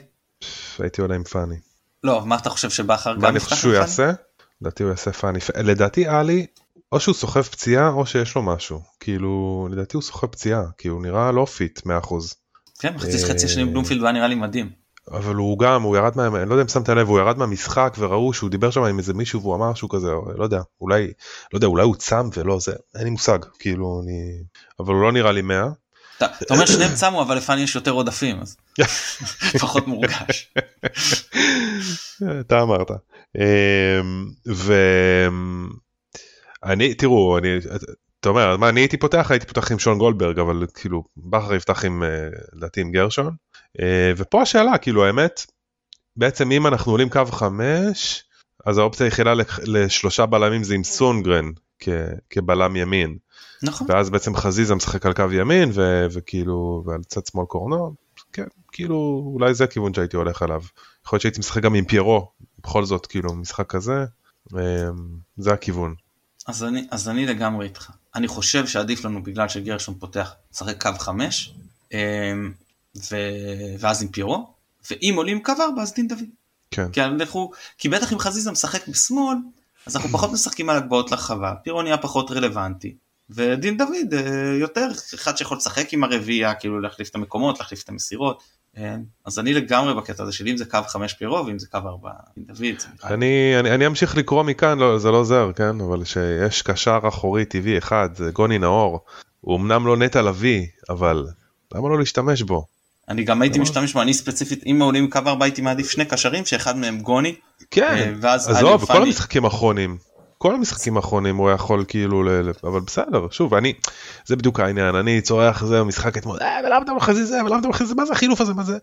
הייתי עולה עם פאני. לא, מה אתה חושב שבכר מה גם אני יפתח חושב שהוא עם פאני? יעשה? לדעתי הוא יעשה פאני. לדעתי עלי, או שהוא סוחב פציעה או שיש לו משהו. כאילו, לדעתי הוא סוחב פציעה, כי הוא נראה לא fit 100%. כן, מחצית חצי אה, השני בלומפילד היה נראה לי מדהים. אבל הוא גם, הוא ירד מה... אני לא יודע אם שמת לב, הוא ירד מהמשחק וראו שהוא דיבר שם עם איזה מישהו והוא אמר שהוא כזה, לא יודע, אולי, לא יודע, אולי הוא צם ולא זה, אין לי מושג, כאילו, אני... אבל הוא לא נראה לי 100. אתה אומר שניהם צמו אבל לפאני יש יותר עודפים אז פחות מורגש. אתה אמרת. אמ, ואני, תראו, אני, אתה אומר, מה, אני הייתי פותח, הייתי פותח עם שון גולדברג, אבל כאילו, בכר יפתח עם, אה, לדעתי עם גרשון. אה, ופה השאלה, כאילו, האמת, בעצם אם אנחנו עולים קו חמש, אז האופציה היחידה לשלושה בלמים זה עם סונגרן כבלם ימין. נכון. ואז בעצם חזיזה משחק על קו ימין, ו- וכאילו, ועל צד שמאל קורנו, כן, כאילו, אולי זה הכיוון שהייתי הולך עליו. יכול להיות שהייתי משחק גם עם פיירו, בכל זאת, כאילו, משחק כזה, אמ, זה הכיוון. אז אני, אז אני לגמרי איתך. אני חושב שעדיף לנו בגלל שגרשון פותח לשחק קו חמש, אמ, ו... ואז עם פירו, ואם עולים קו ארבע אז דין דוד. כן. כי אנחנו, כי בטח אם חזיזה משחק בשמאל, אז אנחנו פחות משחקים על הגבהות לרחבה, פירו נהיה פחות רלוונטי, ודין דוד אה, יותר אחד שיכול לשחק עם הרביעייה, כאילו להחליף את המקומות, להחליף את המסירות. אה, אז אני לגמרי בקטע הזה של אם זה קו חמש פירו ואם זה קו ארבע דין דוד. אני, אני, אני אמשיך לקרוא מכאן, לא, זה לא עוזר, כן? אבל שיש קשר אחורי טבעי אחד, זה גוני נאור. הוא אמנם לא נטע לביא, אבל למה לא להשתמש בו? אני גם הייתי. משתמש בו, אני ספציפית, אם עולים קו ארבע הייתי מעדיף שני קשרים, שאחד מהם גוני, כן, אה, עזוב, כל. המשחקים האחרונים, כל המשחקים האחרונים הוא יכול כאילו, ל... אבל בסדר, שוב, אני, זה בדיוק העניין, אני צורח זה משחק אתמול, אה, ולמה אתה את זה, ולמה אתה את זה, מה זה החילוף הזה, מה זה,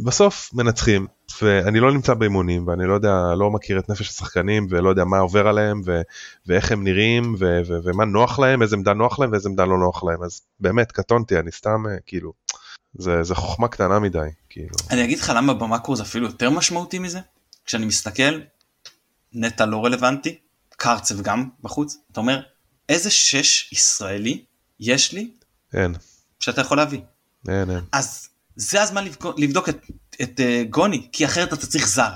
בסוף מנצחים, ואני לא נמצא באימונים, ואני לא יודע, לא מכיר את נפש השחקנים, ולא יודע מה עובר עליהם, ו... ואיך הם נראים, ו... ו... ומה נוח להם, איזה עמדה נוח להם, ואיזה עמדה לא נוח להם, אז באמת, קטונתי, אני סתם, אה, כאילו, זה, זה חוכמה קטנה מדי, כאילו, אני אגיד לך למה במאקרו זה אפילו יותר משמעותי מזה, כשאני מסתכל, נטע לא רלוונטי, קרצב גם בחוץ, אתה אומר, איזה שש ישראלי יש לי אין, שאתה יכול להביא? אין, אין. אז זה הזמן לבדוק, לבדוק את, את uh, גוני, כי אחרת אתה צריך זר.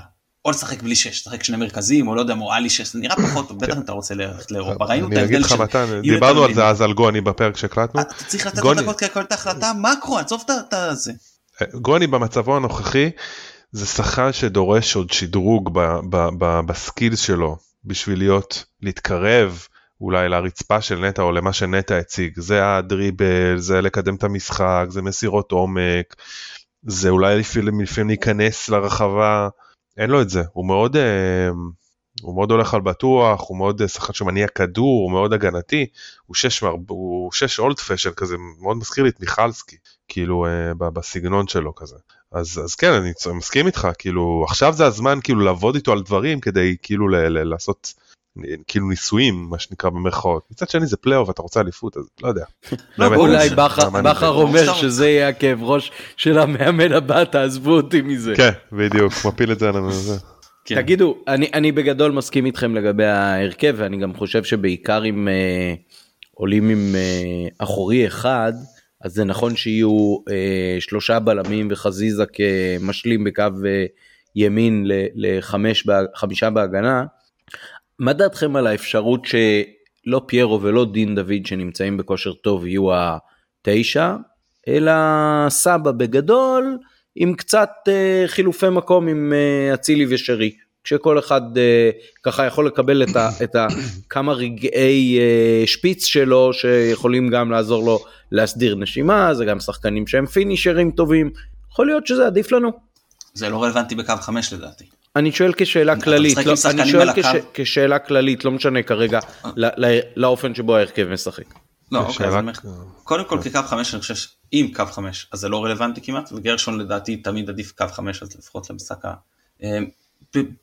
או לשחק בלי שש, לשחק שני מרכזים, או לא יודע, מועלי שש, זה נראה פחות טוב, בטח אם אתה רוצה ללכת לאירופה, ראינו את אני אגיד ההבדל לך של... מתן, דיברנו על זה. אז על גוני בפרק שהקלטנו, אתה צריך לתת לו גוני- דקות כדי לקבל את ההחלטה, מקרו, עזוב את ה- את הזה. גוני במצבו הנוכחי זה שחקן שדורש עוד שדרוג בסקילס שלו בשביל להיות להתקרב אולי לרצפה של נטע או למה שנטע הציג. זה הדריבל זה לקדם את המשחק זה מסירות עומק זה אולי לפעמים, להיכנס לרחבה. אין לו את זה. הוא מאוד אה, הוא מאוד הולך על בטוח הוא מאוד אה, שחקן שמניע כדור הוא מאוד הגנתי. הוא שש, הוא שש אולד פשן כזה מאוד מזכיר לי את מיכלסקי כאילו אה, בסגנון שלו כזה. אז, אז כן, אני מסכים איתך, כאילו, עכשיו זה הזמן כאילו לעבוד איתו על דברים כדי כאילו ל- ל- לעשות כאילו ניסויים, מה שנקרא במרכאות. מצד שני זה פלייאוף, אתה רוצה אליפות, אז לא יודע. לא, אולי בכר אומר שזה יהיה הכאב ראש של המאמן הבא, תעזבו אותי מזה. כן, בדיוק, מפיל את זה על זה. כן. תגידו, אני, אני בגדול מסכים איתכם לגבי ההרכב, ואני גם חושב שבעיקר אם אה, עולים עם אה, אחורי אחד, אז זה נכון שיהיו אה, שלושה בלמים וחזיזה כמשלים בקו אה, ימין ל- לחמש, בה- חמישה בהגנה. מה דעתכם על האפשרות שלא פיירו ולא דין דוד שנמצאים בכושר טוב יהיו התשע, אלא סבא בגדול עם קצת אה, חילופי מקום עם אה, אצילי ושרי, כשכל אחד אה, ככה יכול לקבל את, ה, את ה, כמה רגעי אה, שפיץ שלו שיכולים גם לעזור לו להסדיר נשימה, זה גם שחקנים שהם פינישרים טובים, יכול להיות שזה עדיף לנו. זה לא רלוונטי בקו חמש לדעתי. אני שואל כשאלה כללית, לא, אני שואל? כש, כשאלה כללית, לא משנה כרגע ל, ל, לאופן שבו ההרכב משחק. לא, אוקיי, אז אני אומר, קודם כל כקו חמש אני חושב שאם קו חמש אז זה לא רלוונטי כמעט וגרשון לדעתי תמיד עדיף קו חמש אז לפחות למשחק ה... אה,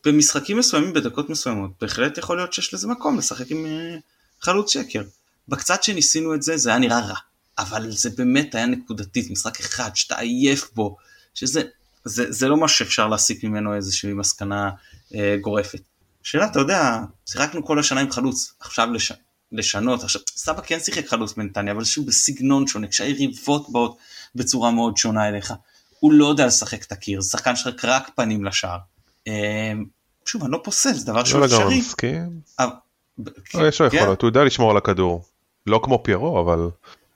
במשחקים מסוימים בדקות מסוימות בהחלט יכול להיות שיש לזה מקום לשחק עם אה, חלוץ שקר. בקצת שניסינו את זה זה היה נראה רע אבל זה באמת היה נקודתית משחק אחד שאתה עייף בו שזה זה, זה לא משהו שאפשר להסיק ממנו איזושהי מסקנה אה, גורפת. שאלה אתה יודע שיחקנו כל השנה עם חלוץ עכשיו לש... לשנות. עכשיו, סבא כן שיחק חלוץ בנתניה, אבל שוב בסגנון שונה, כשהיריבות באות בצורה מאוד שונה אליך. הוא לא יודע לשחק את הקיר, זה שחקן שחק רק פנים לשער. אה, שוב, אני לא פוסל, זה דבר שהוא לא אפשרי. לגמרי מסכים. אה, לא, יש לו כן. יכולת, הוא יודע לשמור על הכדור. לא כמו פיירו, אבל...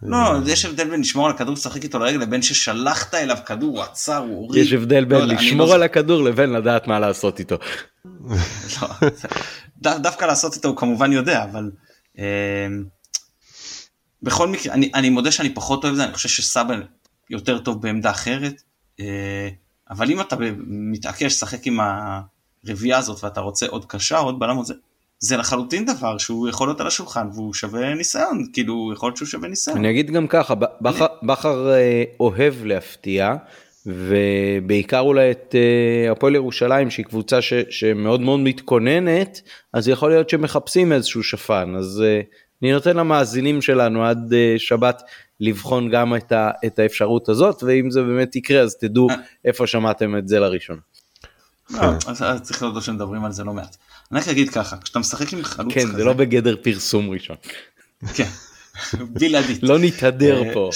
לא, יש הבדל בין לשמור על הכדור לשחק איתו לרגל לבין ששלחת אליו כדור, הוא עצר, הוא הוריד. יש הבדל לא בין לשמור לא- על הכדור לבין לדעת מה לעשות איתו. לא, דו- דווקא לעשות איתו הוא כמובן יודע, אבל אה, בכל מקרה, אני, אני מודה שאני פחות אוהב את זה, אני חושב שסבא יותר טוב בעמדה אחרת, אה, אבל אם אתה מתעקש לשחק עם הרביעייה הזאת ואתה רוצה עוד קשר, עוד בלם, זה, זה לחלוטין דבר שהוא יכול להיות על השולחן והוא שווה ניסיון, כאילו יכול להיות שהוא שווה ניסיון. אני אגיד גם ככה, בכר- בכר אה, אוהב להפתיע, ובעיקר אולי את אה, הפועל ירושלים שהיא קבוצה ש- שמאוד מאוד מתכוננת, אז יכול להיות שמחפשים איזשהו שפן, אז אה, אני נותן למאזינים שלנו עד אה, שבת לבחון גם את, ה- את האפשרות הזאת, ואם זה באמת יקרה אז תדעו אה. איפה שמעתם את זה לראשונה. לא, אז, צריך להודות שמדברים על זה לא מעט. אני רק אגיד ככה, כשאתה משחק עם חלוץ כן, כזה, זה לא בגדר פרסום ראשון. כן, בלעדית. לא נתהדר אה, פה.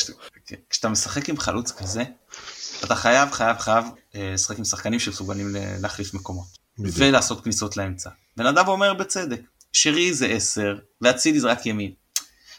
כן, כשאתה משחק עם חלוץ כזה, אתה חייב חייב חייב אה, לשחק עם שחקנים שמסוגלים להחליף מקומות. ולעשות כניסות לאמצע. ונדב אומר בצדק, שרי זה 10 ואצילי זה רק ימין.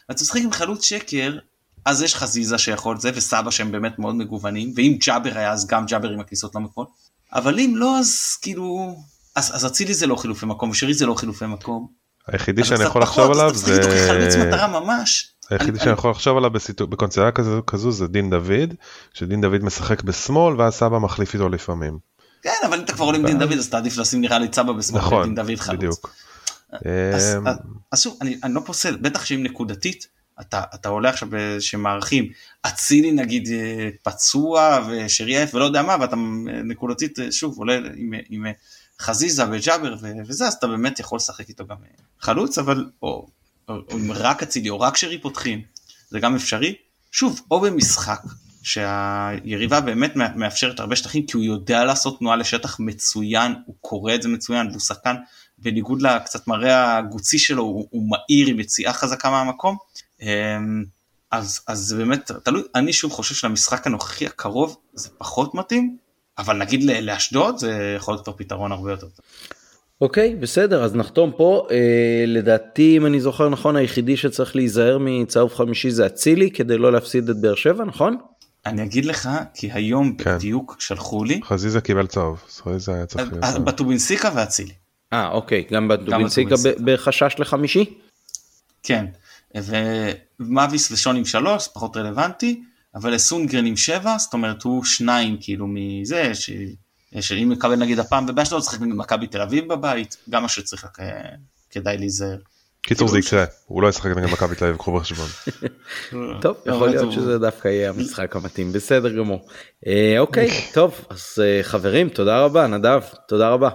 ואתה משחק עם חלוץ שקר, אז יש חזיזה שיכול זה וסבא שהם באמת מאוד מגוונים, ואם ג'אבר היה אז גם ג'אבר עם הכניסות למקום. אבל אם לא אז כאילו, אז אז אצילי זה לא חילופי מקום ושרי זה לא חילופי מקום. היחידי אז שאני יכול לחשוב אז עליו אתה זה... כחלוץ מטרה ממש. היחידי אני- שאני יכול לחשוב עליו בקונסטלציה כזו, זה דין דוד, שדין דוד משחק בשמאל ואז סבא מחליף איתו לפעמים. כן, אבל אם אתה כבר עולה עם דין דוד אז אתה עדיף לשים נראה לי צבא בשמאל נכון, ודין דוד חלוץ. בדיוק. אז, אמ, אז, שוב, אני, לא פוסל, בטח שאם נקודתית, אתה, עולה עכשיו שמערכים, אצילי נגיד אה, פצוע ושרי עייף ולא יודע מה, ואתה אה, נקודתית אה, שוב עולה עם, חזיזה וג'אבר וזה, אז אתה באמת יכול לשחק איתו גם חלוץ, אבל, או, אם רק אצילי או רק שרי פותחים, זה גם אפשרי. שוב, או במשחק, שהיריבה באמת מא- מאפשרת הרבה שטחים, כי הוא יודע לעשות תנועה לשטח מצוין, הוא קורא את זה מצוין, והוא שחקן בניגוד לקצת מראה הגוצי שלו, הוא, הוא מהיר עם יציאה חזקה מהמקום. אמ, אז, אז זה באמת תלוי, אני שוב חושב שלמשחק הנוכחי הקרוב זה פחות מתאים, אבל נגיד ל- לאשדוד זה יכול להיות כבר פתרון הרבה יותר טוב. אוקיי בסדר אז נחתום פה אה, לדעתי אם אני זוכר נכון היחידי שצריך להיזהר מצהוב חמישי זה אצילי כדי לא להפסיד את באר שבע נכון? אני אגיד לך, כי היום כן. בדיוק שלחו לי, חזיזה קיבל צהוב, חזיזה היה צריך להיות צהוב. בטובינסיקה ואצילי. אה אוקיי גם בדובינסיקה בחשש לחמישי? כן, ומאביס ושון עם שלוש, פחות רלוונטי, אבל סונגרן עם שבע, זאת אומרת הוא שניים כאילו מזה, ש... שאם מקבל נגיד הפעם ובאשדוד צריך נגד מכבי תל אביב בבית, גם מה שצריך רק, אה, כדאי להיזהר. קיצור זה כאילו יקרה, הוא לא ישחק נגד מכבי תל אביב, קחו בחשבון. טוב יכול אבל להיות שזה דווקא יהיה המשחק המתאים בסדר גמור. אה, אוקיי טוב אז אה, חברים תודה רבה נדב תודה רבה.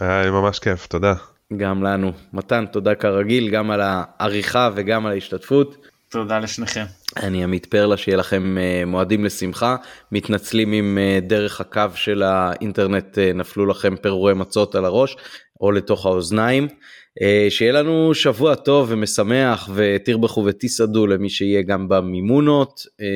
היה לי ממש כיף, תודה. גם לנו מתן תודה כרגיל גם על העריכה וגם על ההשתתפות. תודה לשניכם. אני עמית פרלה שיהיה לכם אה, מועדים לשמחה מתנצלים אם אה, דרך הקו של האינטרנט אה, נפלו לכם פירורי מצות על הראש או לתוך האוזניים. אה, שיהיה לנו שבוע טוב ומשמח ותרבחו ותסעדו למי שיהיה גם במימונות אה,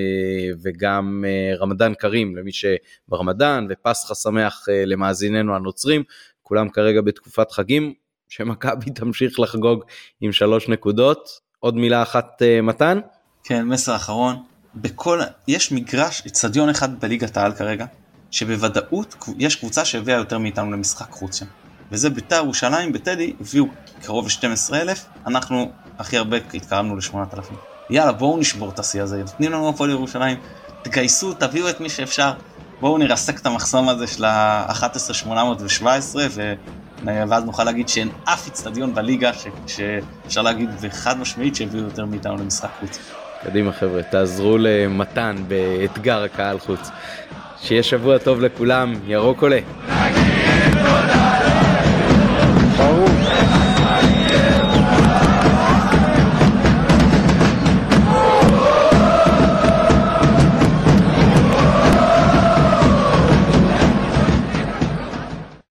וגם אה, רמדאן כרים למי שברמדאן ופסחא שמח אה, למאזיננו הנוצרים כולם כרגע בתקופת חגים שמכבי תמשיך לחגוג עם שלוש נקודות עוד מילה אחת אה, מתן. כן, מסר אחרון, בכל, יש מגרש, אצטדיון אחד בליגת העל כרגע, שבוודאות יש קבוצה שהביאה יותר מאיתנו למשחק חוץ שם. וזה בית"ר ירושלים בטדי, הביאו קרוב ל-12 אלף, אנחנו הכי הרבה התקרבנו ל-8,000. יאללה בואו נשבור את השיא הזה, נותנים לנו הפועל ירושלים, תגייסו, תביאו את מי שאפשר, בואו נרסק את המחסום הזה של ה-11,817 ו... ואז נוכל להגיד שאין אף אצטדיון בליגה. שאפשר להגיד וחד משמעית שהביאו יותר מאיתנו למשחק חוץ. קדימה חבר'ה, תעזרו למתן באתגר הקהל חוץ. שיהיה שבוע טוב לכולם, ירוק עולה.